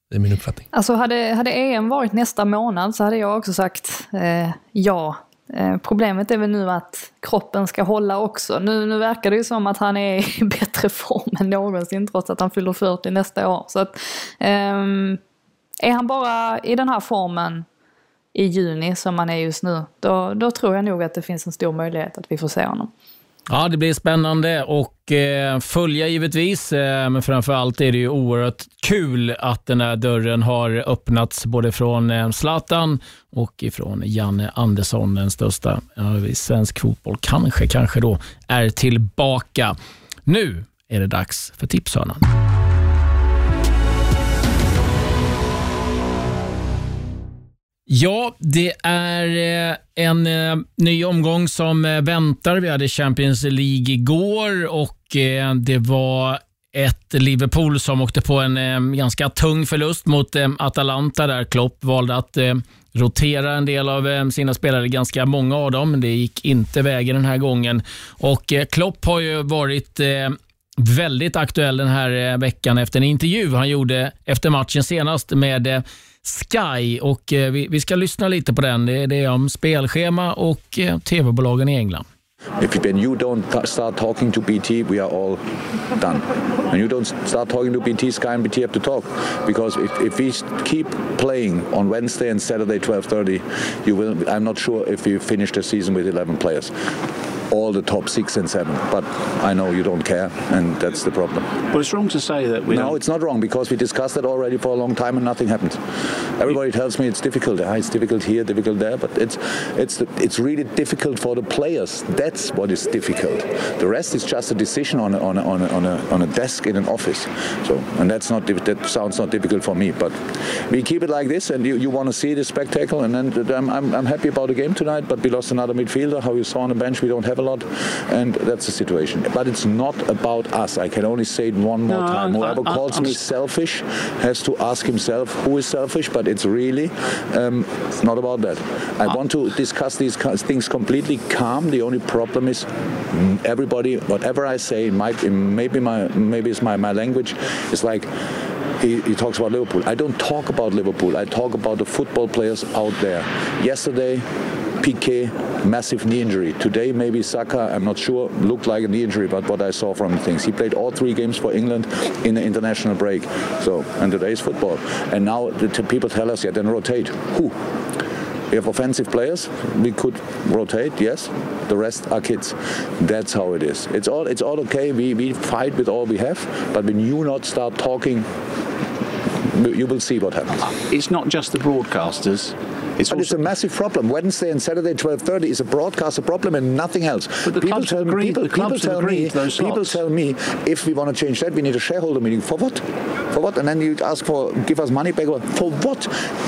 Det är min uppfattning. Alltså hade, hade EM varit nästa månad så hade jag också sagt eh, ja. Eh, problemet är väl nu att kroppen ska hålla också. Nu, nu verkar det ju som att han är i bättre form än någonsin trots att han fyller 40 nästa år. Så att, eh, är han bara i den här formen i juni som han är just nu, då, då tror jag nog att det finns en stor möjlighet att vi får se honom. Ja, det blir spännande och eh, följa givetvis, eh, men framför allt är det ju oerhört kul att den här dörren har öppnats både från eh, Zlatan och ifrån Janne Andersson, den största i svensk fotboll. Kanske, kanske då är tillbaka. Nu är det dags för Tipshörnan. Ja, det är eh, en eh, ny omgång som eh, väntar. Vi hade Champions League igår och det var ett Liverpool som åkte på en ganska tung förlust mot Atalanta där Klopp valde att rotera en del av sina spelare, ganska många av dem. men Det gick inte vägen den här gången. Och Klopp har ju varit väldigt aktuell den här veckan efter en intervju han gjorde efter matchen senast med Sky och eh, vi, vi ska lyssna lite på den. Det, det är om spelschema och eh, tv-bolagen i England. If when you don't start talking to BT, we are all done. When you don't start talking to BT, Sky and BT have to talk because if, if we keep playing on Wednesday and Saturday 12:30, you will. I'm not sure if you finish the season with 11 players. All the top six and seven. But I know you don't care, and that's the problem. Well, it's wrong to say that we no, don't- it's not wrong because we discussed it already for a long time and nothing happened. Everybody tells me it's difficult. Ah, it's difficult here, difficult there, but it's it's it's really difficult for the players. That's what is difficult. The rest is just a decision on a, on a, on a, on a, on a desk in an office. So, and that's not that sounds not difficult for me. But we keep it like this, and you, you want to see the spectacle. And then I'm, I'm I'm happy about the game tonight. But we lost another midfielder. How you saw on the bench, we don't have a lot, and that's the situation. But it's not about us. I can only say it one more No, time. Whoever I- calls I'm me selfish has to ask himself who is selfish, but it's really um, not about that. I want to discuss these things completely calm. The only problem is mm, everybody, whatever I say, it maybe my maybe it's my, my language is like. He, he talks about Liverpool. I don't talk about Liverpool. I talk about the football players out there. Yesterday, Piqué, massive knee injury. Today, maybe Saka, I'm not sure, looked like a knee injury, but what I saw from things. He played all three games for England in the international break. So, and today's football. And now the t- people tell us, yeah, then rotate. Who? We have offensive players. We could rotate, yes. The rest are kids. That's how it is. It's all it's all okay. We, we fight with all we have, but when you not start talking, you will see what happens. It's not just the broadcasters. It's but it's a massive problem. Wednesday and Saturday, twelve thirty, is a broadcaster problem and nothing else. But the people clubs tell agreed- people, the clubs people tell me, people tell me, if we want to change that, we need a shareholder meeting. For what? For what? And then you'd ask for, give us money back. For what?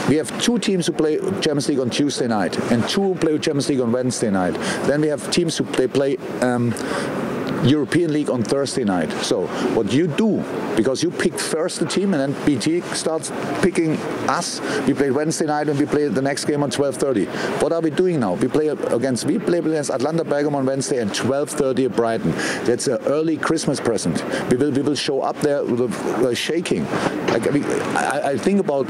We have two teams who play Champions League on Tuesday night and two who play Champions League on Wednesday night. Then we have teams who play play. Um, European League on Thursday night. So what you do, because you pick first the team and then BT starts picking us. We play Wednesday night and we play the next game on 12:30. What are we doing now? We play against we play against Atlanta Bergamo on Wednesday and 12:30 at Brighton. That's an early Christmas present. We will we will show up there with a shaking. Like, I, mean, I, I think about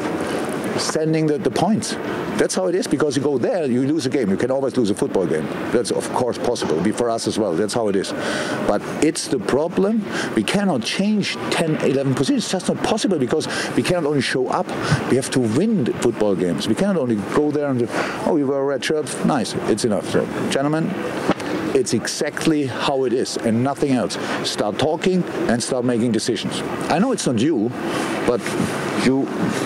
sending the, the points. That's how it is because you go there, you lose a game. You can always lose a football game. That's of course possible. It'll be for us as well. That's how it is. But it's the problem. We cannot change 10, 11 positions. It's just not possible because we cannot only show up. We have to win football games. We cannot only go there and oh, you wear a red shirt. Nice. It's enough. So, gentlemen, it's exactly how it is and nothing else. Start talking and start making decisions. I know it's not you, but you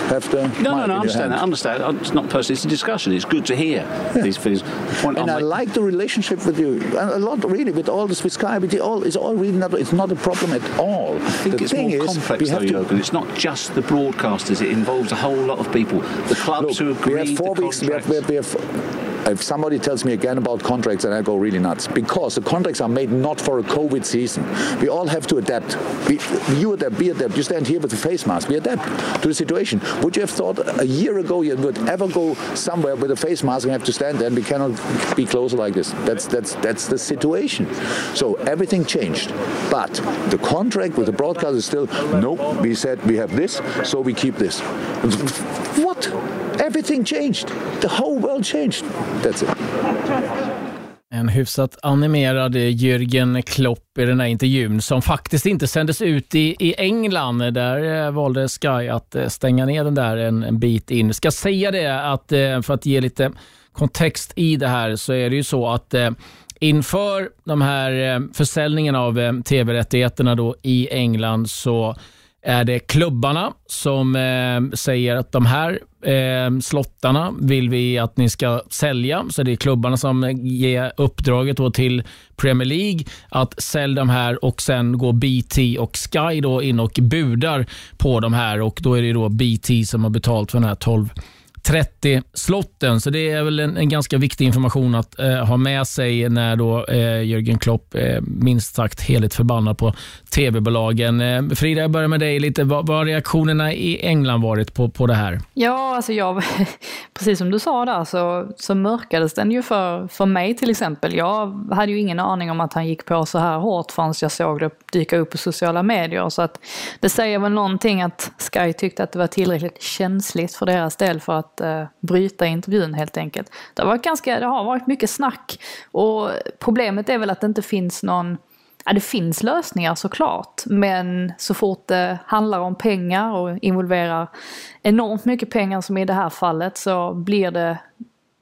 have to. No, no, no, I understand that. I understand. It's not personal. It's a discussion. It's good to hear these things. And I like the relationship with you a lot, really, with all this with Sky. With all, it's all really not. It's not a problem at all. I think the it's thing more is, complex, we though, have to. Jürgen. It's not just the broadcasters. It involves a whole lot of people. The clubs who agree we have four the weeks. We have, we have, we have if somebody tells me again about contracts, then I go really nuts because the contracts are made not for a COVID season. We all have to adapt. We, you adapt, we adapt. You stand here with a face mask. We adapt to the situation. Would you have thought a year ago you would ever go somewhere with a face mask and have to stand there and we cannot be closer like this? That's that's that's the situation. So everything changed, but the contract with the broadcaster is still nope. We said we have this, so we keep this. What? Everything changed. The whole world changed. That's it. En hyfsat animerad eh, Jürgen Klopp i den här intervjun som faktiskt inte sändes ut i, i England. Där eh, valde Sky att eh, stänga ner den där en, en bit in. Ska säga det att för att ge lite kontext i det här så är det ju så att inför de här försäljningen av tv-rättigheterna då i England så är det klubbarna som eh, säger att de här eh, slottarna vill vi att ni ska sälja. Så det är klubbarna som ger uppdraget då till Premier League att sälja de här och sen går BT och Sky då in och budar på de här och då är det då BT som har betalt för den här 12 30 slotten. Så det är väl en, en ganska viktig information att eh, ha med sig när då eh, Jürgen Klopp eh, minst sagt heligt förbannad på tv-bolagen. Eh, Frida, jag börjar med dig lite. Vad vad har reaktionerna i England varit på, på det här? Ja, alltså jag, precis som du sa där så, så mörkades den ju för, för mig till exempel. Jag hade ju ingen aning om att han gick på så här hårt förrän jag såg det dyka upp på sociala medier. Så att det säger väl någonting att Sky tyckte att det var tillräckligt känsligt för deras del för att eh, bryta intervjun helt enkelt. Det har, varit ganska, det har varit mycket snack och problemet är väl att det inte finns någon Ja, det finns lösningar såklart, men så fort det handlar om pengar och involverar enormt mycket pengar som i det här fallet så blir det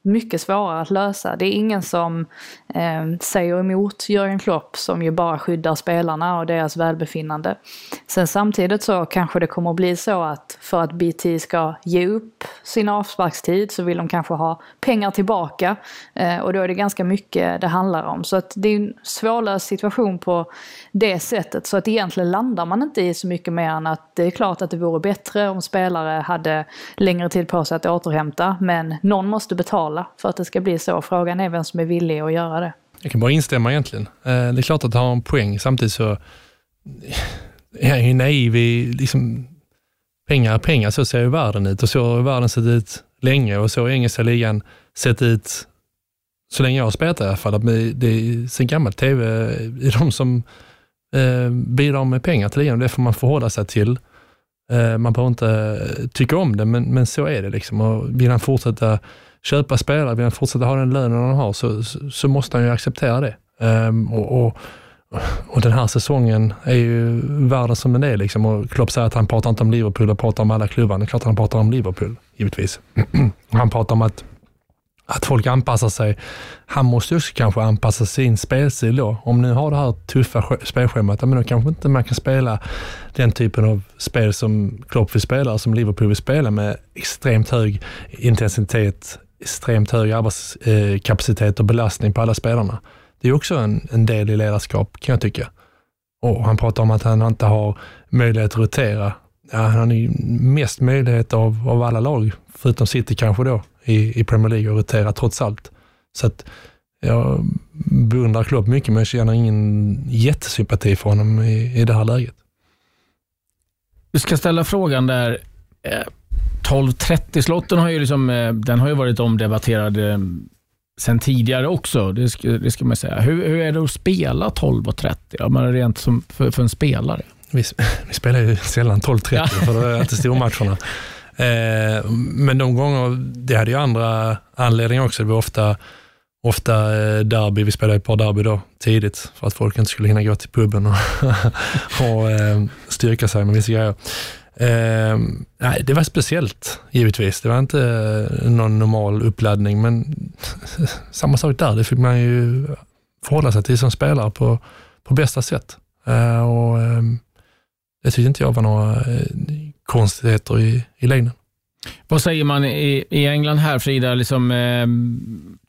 mycket svårare att lösa. Det är ingen som eh, säger emot Jörgen Klopp som ju bara skyddar spelarna och deras välbefinnande. Sen samtidigt så kanske det kommer att bli så att för att BT ska ge upp sin avsparkstid så vill de kanske ha pengar tillbaka eh, och då är det ganska mycket det handlar om. Så att det är en svårlöst situation på det sättet så att egentligen landar man inte i så mycket mer än att det är klart att det vore bättre om spelare hade längre tid på sig att återhämta men någon måste betala för att det ska bli så. Frågan är vem som är villig att göra det. Jag kan bara instämma egentligen. Eh, det är klart att det har en poäng. Samtidigt så eh, är jag ju naiv i, liksom, pengar är pengar, så ser ju världen ut och så har världen sett ut länge och så har engelska ligan sett ut så länge jag har spelat i alla fall. Det är sen gammalt TV är eh, de som eh, bidrar med pengar till ligan och det får man förhålla sig till. Eh, man behöver inte tycka om det, men, men så är det. Liksom. Och vill han fortsätta köpa spelare, vill han fortsätta ha den lönen han har, så, så, så måste han ju acceptera det. Um, och, och, och den här säsongen är ju världen som den är. Liksom. Och Klopp säger att han pratar inte om Liverpool och pratar om alla klubbar. Det är klart han pratar om Liverpool, givetvis. han pratar om att att folk anpassar sig. Han måste också kanske anpassa sin spelstil då. Om nu har det här tuffa spelschemat, men då kanske inte man kan spela den typen av spel som Klopp vill spela, som Liverpool vill spela med extremt hög intensitet, extremt hög arbetskapacitet och belastning på alla spelarna. Det är också en, en del i ledarskap kan jag tycka. Och han pratar om att han inte har möjlighet att rotera. Ja, han har ju mest möjlighet av, av alla lag, förutom City kanske då, i, i Premier League att rotera trots allt. Så att jag beundrar Klopp mycket, men jag känner ingen jättesympati för honom i, i det här läget. Du ska ställa frågan där. Eh, Eh, 12.30-slotten har ju, liksom, eh, den har ju varit omdebatterad eh, sen tidigare också. Det ska, det ska man säga. Hur, hur är det att spela 12.30? Ja, men rent som för, för en spelare. Vi, vi spelar ju sällan 12.30 Ja. för det är inte stormatcherna. Eh, men de gånger, det hade ju andra anledningar också. Det var ofta, ofta eh, derby, vi spelade ett par derby då tidigt för att folk inte skulle hinna gå till puben och, och eh, styrka sig med vissa grejer. Eh, nej, det var speciellt givetvis. Det var inte eh, någon normal uppladdning, men samma sak där. Det fick man ju förhålla sig till som spelare på, på bästa sätt. Eh, och, eh, det tyckte inte jag var några eh, konstigheter i, i längden. Vad säger man i, i England här Frida? Liksom, eh,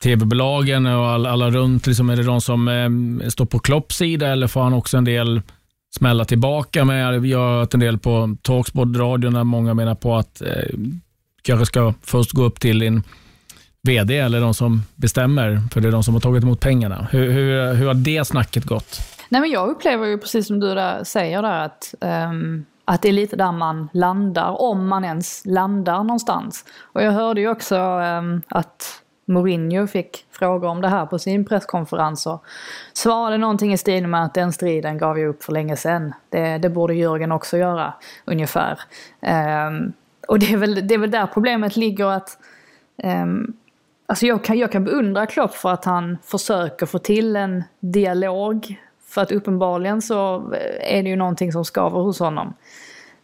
TV-bolagen och alla, alla runt, liksom, är det de som eh, står på Klopps sida eller får han också en del smälla tillbaka med? Vi har hört en del på Talksport-radion där många menar på att eh, kanske ska först gå upp till din VD eller de som bestämmer, för det är de som har tagit emot pengarna. Hur, hur, hur har det snacket gått? Nej men jag upplever ju precis som du där säger där att, um att det är lite där man landar, om man ens landar någonstans. Och jag hörde ju också um, att Mourinho fick frågor om det här på sin presskonferens och svarade någonting i stil med att den striden gav jag upp för länge sedan. Det, det borde Jörgen också göra, ungefär. Um, och det är, väl, det är väl där problemet ligger att um, Alltså jag kan, jag kan beundra Klopp för att han försöker få till en dialog. För att uppenbarligen så eh, är det ju någonting som skaver hos honom.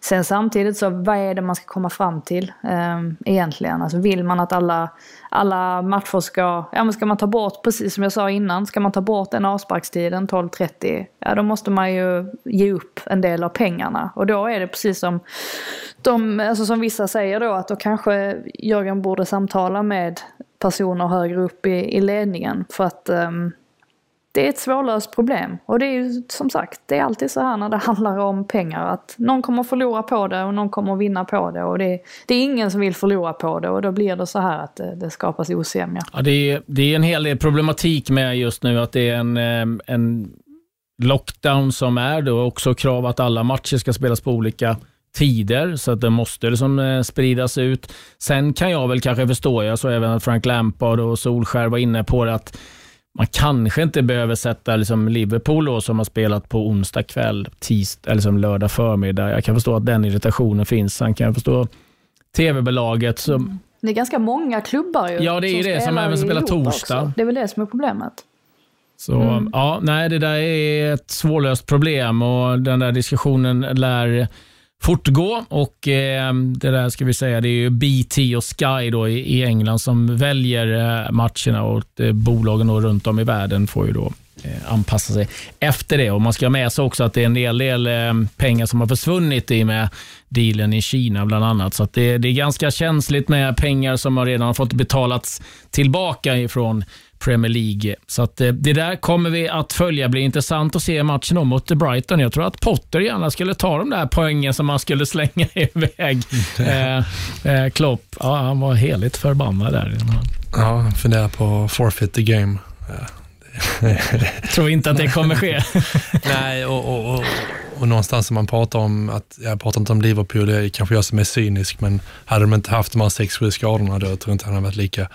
Sen samtidigt så, vad är det man ska komma fram till eh, egentligen? Alltså vill man att alla, alla matcher ska, ja men ska man ta bort, precis som jag sa innan, ska man ta bort den avsparkstiden 12.30, ja då måste man ju ge upp en del av pengarna. Och då är det precis som, de, alltså som vissa säger då, att då kanske Jörgen borde samtala med personer högre upp i, i ledningen. För att um, det är ett svårlöst problem. Och det är ju som sagt, det är alltid så här när det handlar om pengar. Att någon kommer förlora på det och någon kommer vinna på det. Och det, det är ingen som vill förlora på det och då blir det så här att det, det skapas osämja. Ja, det, är, det är en hel del problematik med just nu att det är en, en lockdown som är då också krav att alla matcher ska spelas på olika tider, så att det måste liksom spridas ut. Sen kan jag väl kanske förstå, jag såg även att Frank Lampard och Solskär var inne på det, att man kanske inte behöver sätta liksom Liverpool då, som har spelat på onsdag kväll, tisdag eller som lördag förmiddag. Jag kan förstå att den irritationen finns. Sen kan jag förstå TV-bolaget som Det är ganska många klubbar ju. Ja, det är ju det, som även spelar torsdag. också. Det är väl det som är problemet. Så Mm. ja, nej, det där är ett svårlöst problem och den där diskussionen lär fortgå och eh, det där ska vi säga, det är ju BT och Sky då i, i England som väljer eh, matcherna och eh, bolagen då runt om i världen får ju då eh, anpassa sig efter det. Och Man ska ha med sig också att det är en del, del pengar som har försvunnit i med dealen i Kina bland annat. Så det, det, är ganska känsligt med pengar som har redan fått betalats tillbaka ifrån Premier League. Så att, eh, det där kommer vi att följa. Det blir intressant att se matchen om mot Brighton. Jag tror att Potter gärna skulle ta de där poängen som man skulle slänga iväg. eh, eh, Klopp, ja, han var heligt förbannad där. Ja, han funderar på forfeit the game. Jag tror inte att det kommer ske. Nej, och, och, och, och någonstans som man pratar om, att jag pratar inte om Liverpool, det är kanske jag som är cynisk, men hade de inte haft de här sex, sju skadorna då tror jag inte han hade varit lika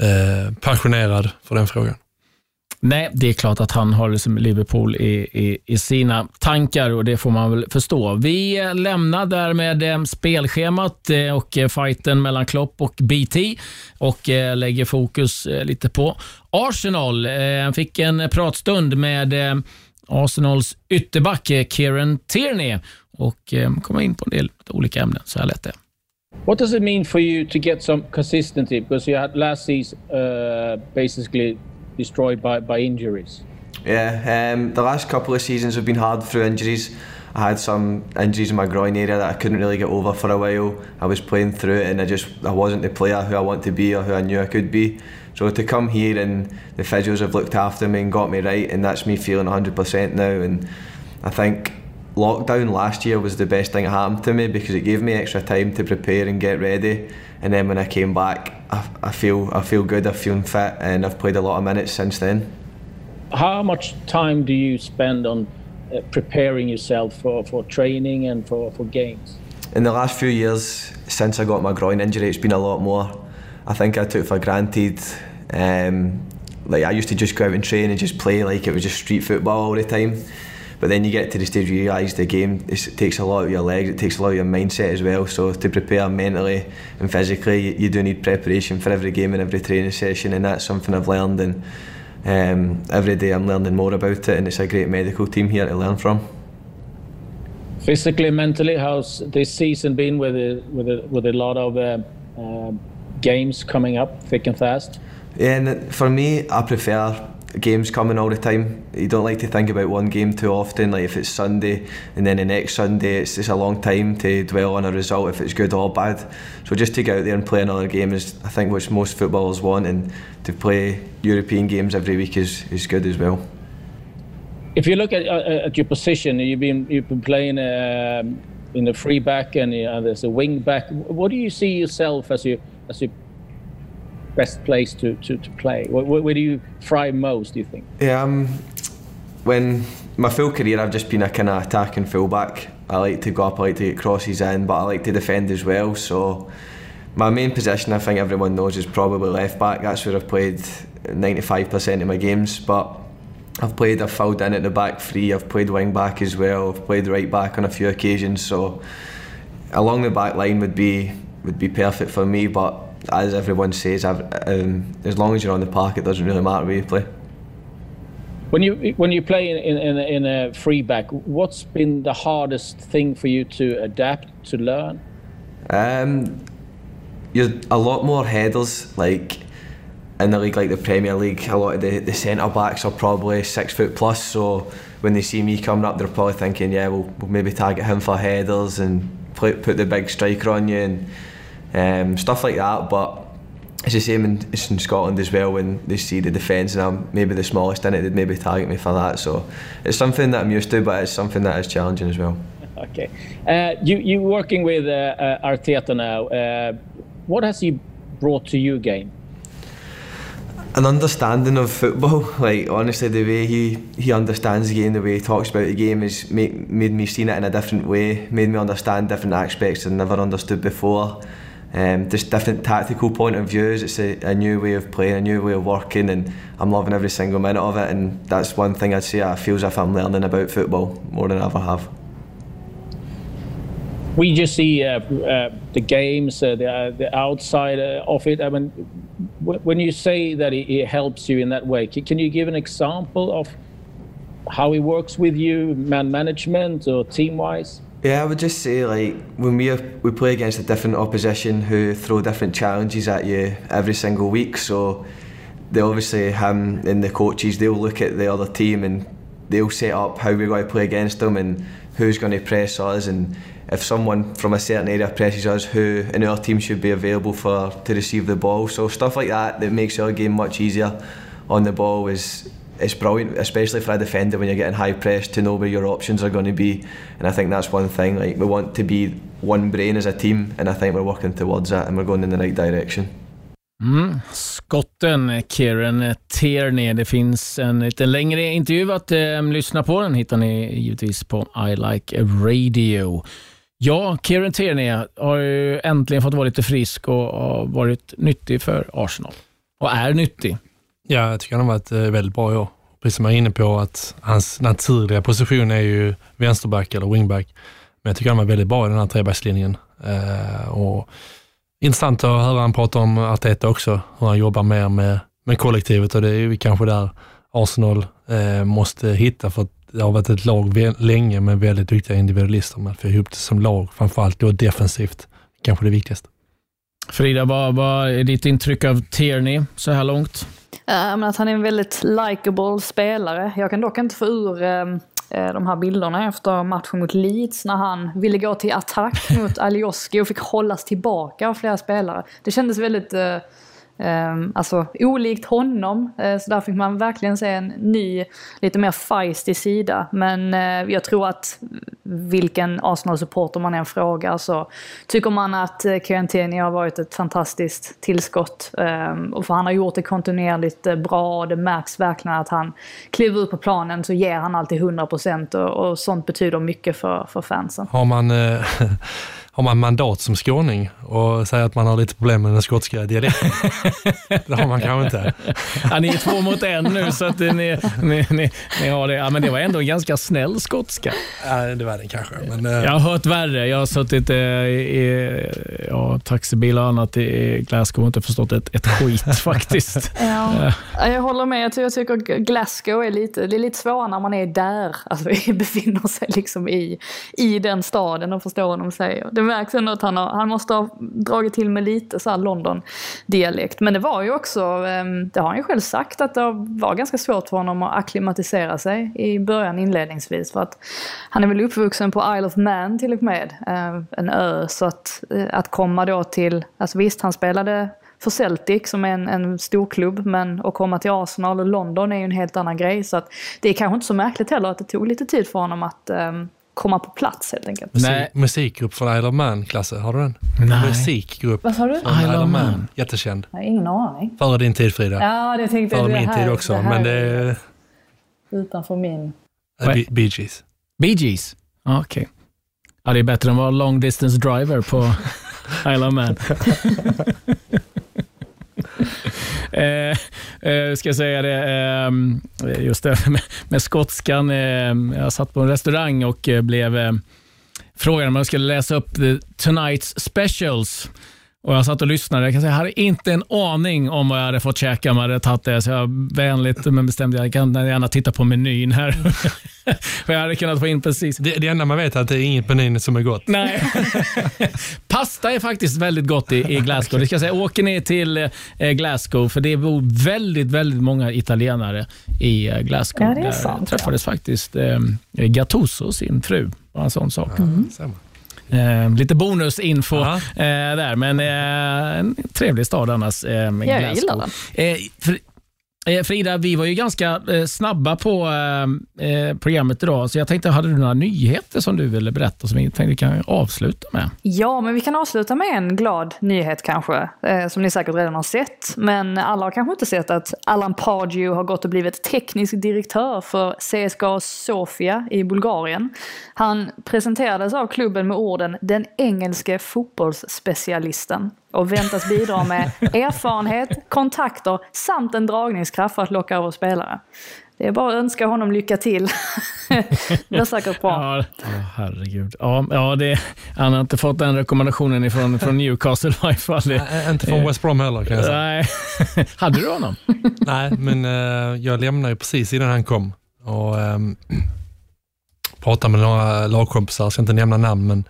eh, passionerad för den frågan. Nej, det är klart att han har liksom Liverpool i, i, i, sina tankar och det får man väl förstå. Vi lämnar därmed eh, spelschemat eh, och eh, fighten mellan Klopp och BT och lägger fokus lite på Arsenal. Han fick en pratstund med Arsenals ytterback Kieran Tierney och kom in på en del olika ämnen. Så här lät det. What does it mean for you to get some consistency? Because you had last season uh, basically destroyed by, by injuries. Yeah, um, the last couple of seasons have been hard through injuries. I had some injuries in my groin area that I couldn't really get over for a while. I was playing through it and I just I wasn't the player who I want to be or who I knew I could be. So to come here and the physios have looked after me and got me right and that's me feeling 100% now and I think lockdown last year was the best thing that happened to me because it gave me extra time to prepare and get ready and then when I came back I, I feel I feel good, I feel fit and I've played a lot of minutes since then. How much time do you spend on uh, preparing yourself for, for training and for, for games? In the last few years, since I got my groin injury, it's been a lot more. I think I took for granted. Um, like I used to just go out and train and just play like it was just street football all the time. But then you get to the stage where you realise the game it takes a lot of your legs, it takes a lot of your mindset as well. So to prepare mentally and physically, you do need preparation for every game and every training session, and that's something I've learned. And um, every day I'm learning more about it, and it's a great medical team here to learn from. Physically, mentally, how's this season been with a, with a, with a lot of uh, uh, games coming up thick and fast? Yeah, and for me, I prefer games coming all the time. You don't like to think about one game too often. Like if it's Sunday and then the next Sunday, it's just a long time to dwell on a result if it's good or bad. So just to get out there and play another game is, I think, what most footballers want, and to play European games every week is, is good as well. If you look at, uh, at your position, you've been you've been playing um, in the free back and uh, there's a wing back. What do you see yourself as you as you best place to, to, to play? Where, where, do you thrive most, do you think? Yeah, um, when my full career I've just been a kind of attacking fullback. I like to go up, I like to get crosses in, but I like to defend as well. So my main position, I think everyone knows, is probably left back. That's where I've played 95% of my games. But I've played, I've filled in at the back three, I've played wing back as well, I've played right back on a few occasions. So along the back line would be would be perfect for me. But as everyone says, um, as long as you're on the park, it doesn't really matter where you play. When you when you play in, in, in a free back, what's been the hardest thing for you to adapt to learn? Um, you're a lot more headers. Like in the league like the Premier League, a lot of the, the centre backs are probably six foot plus. So when they see me coming up, they're probably thinking, yeah, we'll, we'll maybe target him for headers and play, put the big striker on you. And um, stuff like that. But it's the same in, in Scotland as well when they see the defence and I'm maybe the smallest in it, they'd maybe target me for that. So it's something that I'm used to, but it's something that is challenging as well. Okay. Uh, you, you're working with uh, uh, Arteta now. Uh, what has he brought to your game? An understanding of football. Like honestly, the way he, he understands the game, the way he talks about the game, has made, made me see it in a different way. Made me understand different aspects I'd never understood before. Um, just different tactical point of views. It's a, a, new way of playing, a new way of working, and I'm loving every single minute of it. And that's one thing I'd say I feel as if I'm learning about football more than I ever have. We just see uh, uh, the games, uh, the, uh, the outside uh, of it. I mean, when you say that it, helps you in that way, can you give an example of how it works with you, man management or team wise? Yeah, I would just say like when we we play against a different opposition who throw different challenges at you every single week. So they obviously him and the coaches they'll look at the other team and they'll set up how we're going to play against them and who's going to press us and if someone from a certain area presses us, who in our team should be available for to receive the ball. So stuff like that that makes our game much easier on the ball is it's brilliant, especially for a defender when you're getting high press to know where your options are going to be. And I think that's one thing. Like we want to be one brain as a team, and I think we're working towards that, and we're going in the right direction. Mm. Skotten Kieran Tierney. Det finns en lite längre intervju att eh, lyssna på. Den hittar ni givetvis på I Like Radio. Ja, Kieran Tierney har ju äntligen fått vara lite frisk och har varit nyttig för Arsenal. Och är nyttig. Ja, jag tycker han har varit eh, väldigt bra i år. Precis som jag är inne på att hans naturliga position är ju vänsterback eller wingback. Men jag tycker han var väldigt bra i den här trebackslinjen. Eh, och intressant att höra han prata om Arteta också, hur han jobbar mer med, med kollektivet och det är ju kanske där Arsenal eh, måste hitta för att det har varit ett lag länge med väldigt duktiga individualister, men att få ihop det som lag, framförallt då defensivt, kanske det viktigaste. Frida, vad, vad är ditt intryck av Tierney så här långt? Uh, att han är en väldigt likable spelare. Jag kan dock inte få ur uh, de här bilderna efter matchen mot Leeds när han ville gå till attack mot Alioski och fick hållas tillbaka av flera spelare. Det kändes väldigt Um, Ehm, alltså olikt honom, eh, så där fick man verkligen se en ny, lite mer feisty sida. Men eh, jag tror att vilken Arsenal-supporter man än frågar så tycker man att uh, har varit ett fantastiskt tillskott. Ehm, och för han har gjort det kontinuerligt bra och det märks verkligen att han kliver ut på planen så ger han alltid 100% och, och sånt betyder mycket för, för fansen. Har man har man mandat som skåning och säger att man har lite problem med den skotska dialekten? det har man kanske inte. Ja, ni är två mot en nu så att ni, ni, ni, ni har det. Ja, men det var ändå en ganska snäll skotska. Ja, det var det kanske. Men, uh... Jag har hört värre. Jag har suttit uh, i ja, taxibilar och annat i Glasgow och inte förstått ett, ett skit faktiskt. Ja. Jag håller med. Jag tycker, jag tycker Glasgow är lite, det är lite svårare när man är där. Alltså, vi befinner sig liksom i, i den staden och förstår vad de säger. Det märks ändå att han, har, han måste ha dragit till med lite så London-dialekt. Men det var ju också, ehm, det har han ju själv sagt, att det var ganska svårt för honom att akklimatisera sig i början inledningsvis. För att han är väl uppvuxen på Isle of Man till och med, ehm, en ö. Så att, eh, att komma då till, alltså visst han spelade för Celtic som är en, en stor klubb men att komma till Arsenal och London är ju en helt annan grej. Så att det är kanske inte så märkligt heller att det tog lite tid för honom att um, komma på plats helt enkelt. Nej. Musikgrupp från Isle of Man, Klasse, har du den? Nej. Musikgrupp Vad sa du? från Isle of Man. Jättekänd. Jag har ingen aning. Före din tid Frida. Ja, det tänkte Före det min här, tid också, det men det är... Utanför min. Bee Bee Gees. Bee Gees? Okej. Okay. Ja, det är bättre än att vara long distance driver på Isle of Man eh, eh, ska jag säga det, eh, just det med, med skotskan. Eh, jag satt på en restaurang och eh, blev eh, frågad om jag skulle läsa upp the Tonight's Specials. Och Jag satt och lyssnade. Jag, kan säga, jag hade inte en aning om vad jag hade fått käka om jag hade tagit det. Så jag vänligt men bestämde jag kan gärna titta på menyn här. För jag hade kunnat få in precis. Det, det enda man vet är att det är inget menyn som är gott. Nej. Pasta är faktiskt väldigt gott i, i Glasgow. Det ska säga, åker ni till eh, Glasgow, för det bor väldigt, väldigt många italienare i eh, Glasgow. Ja, det är sant, Där träffades ja. faktiskt eh, Gattuso, sin fru. Bara en sån sak. Mm. Eh, lite bonusinfo eh, där, men eh, en trevlig stad annars. Eh, ja, jag gillar den. Eh, Frida, vi var ju ganska eh, snabba på eh, programmet idag, så jag tänkte, hade du några nyheter som du ville berätta som vi tänkte kan avsluta med? Ja, men vi kan avsluta med en glad nyhet kanske, som ni säkert redan har sett. Men alla har kanske inte sett att Alan Pardew har gått och blivit teknisk direktör för CSKA Sofia i Bulgarien. Han presenterades av klubben med orden “den engelske fotbollsspecialisten” och väntas bidra med erfarenhet, kontakter samt en dragningskraft för att locka över spelare. Det är bara att önska honom lycka till. det blir säkert bra. Ja, herregud. Ja, ja, det, han har inte fått den rekommendationen ifrån, från Newcastle i varje fall. Nej, inte från West Brom heller kan jag säga. Nej. Hade du honom? Nej, men uh, jag lämnade ju precis innan han kom. Och, um, pratade med några lagkompisar, jag ska inte nämna namn, men eh,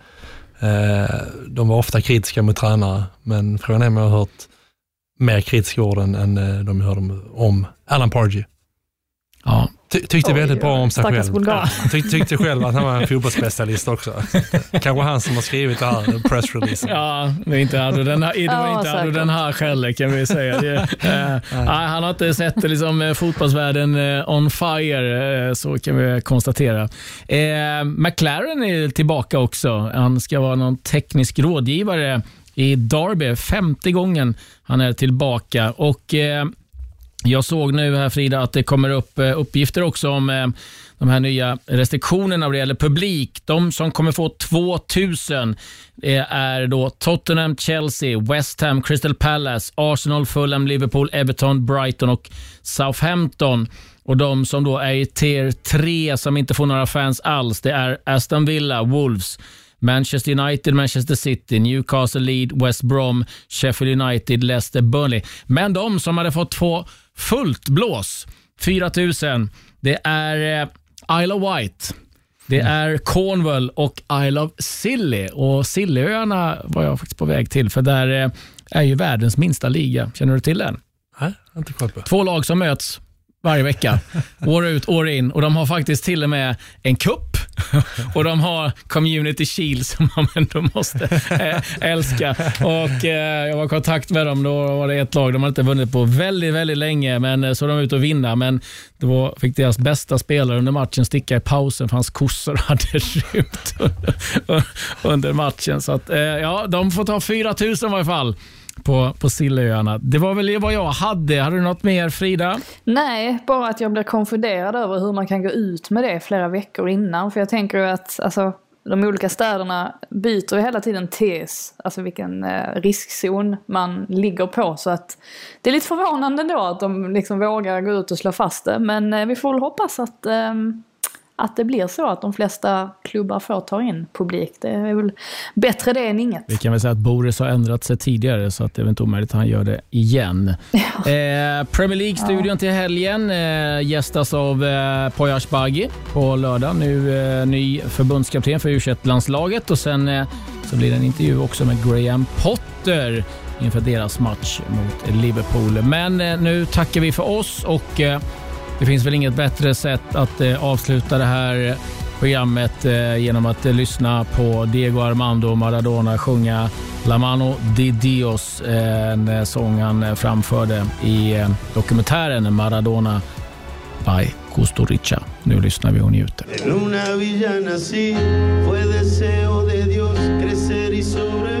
Eh, de var ofta kritiska mot tränare. Men frågan är om jag har hört mer kritiska ord än, än eh, de hörde om, om Alan Pardew. Ja. Ty, tyckte Oj, väldigt bra om sig själv. bulgar. Ty, tyckte själv att han var en fotbollsspecialist också. Kanske han som har skrivit det här pressreleasen. Ja, det är inte Ado den här, det var Ja, inte säkert. den här heller kan vi säga. Det, eh, nej, han har inte sett liksom, eh, fotbollsvärlden eh, on fire, eh, så kan vi konstatera. Eh, McLaren är tillbaka också. Han ska vara någon teknisk rådgivare i Derby, femte gången han är tillbaka. Och eh, jag såg nu här Frida att det kommer upp eh, uppgifter också om eh, de här nya restriktionerna vad det gäller publik. De som kommer få 2000 eh, är då Tottenham, Chelsea, West Ham, Crystal Palace, Arsenal, Fulham, Liverpool, Everton, Brighton och Southampton. Och De som då är i tier 3 som inte får några fans alls, det är Aston Villa, Wolves, Manchester United, Manchester City, Newcastle, Leeds, West Brom, Sheffield United, Leicester, Burnley. Men de som hade fått två fullt blås, 4000, det är eh, Isle of Wight. Det är Cornwall och Isle of Scilly. Och Scillyöarna var jag faktiskt på väg till, för där eh, är ju världens minsta liga. Känner du till den? Nej, inte koll på. Två lag som möts varje vecka, år ut, år in. Och De har faktiskt till och med en kupp och de har Community Shield som man ändå måste eh, älska. Och eh, Jag var i kontakt med dem, då var det ett lag de hade inte vunnit på väldigt, väldigt länge, men eh, så de ut och vinna. Men då fick deras bästa spelare under matchen sticka i pausen för hans kossor hade rymt under, under matchen. Så att, eh, ja, de får ta 4 000 i varje fall på, på Sillöarna. Det var väl vad jag hade. Hade du något mer Frida? Nej, bara att jag blir konfunderad över hur man kan gå ut med det flera veckor innan. För jag tänker ju att alltså, de olika städerna byter ju hela tiden tes, alltså vilken eh, riskzon man ligger på. Så att det är lite förvånande då att de liksom vågar gå ut och slå fast det. Men eh, vi får väl hoppas att, ehm, att det blir så att de flesta klubbar får ta in publik. Det är väl bättre det än inget. Vi kan väl säga att Boris har ändrat sig tidigare, så att det är väl inte omöjligt att han gör det igen. Eh, Premier League-studion till helgen eh, gästas av eh, Poya Asbaghi på lördag. Nu eh, ny förbundskapten för U21-landslaget och sen eh, så blir det en intervju också med Graham Potter inför deras match mot Liverpool. Men eh, nu tackar vi för oss och eh, det finns väl inget bättre sätt att eh, avsluta det här programmet eh, genom att eh, lyssna på Diego Armando Maradona sjunga La mano di Dios, eh, en eh, sång han eh, framförde i eh, dokumentären Maradona by Kusturica. Nu lyssnar vi och njuter. En una villa nací, fue deseo de Dios crecer y sobre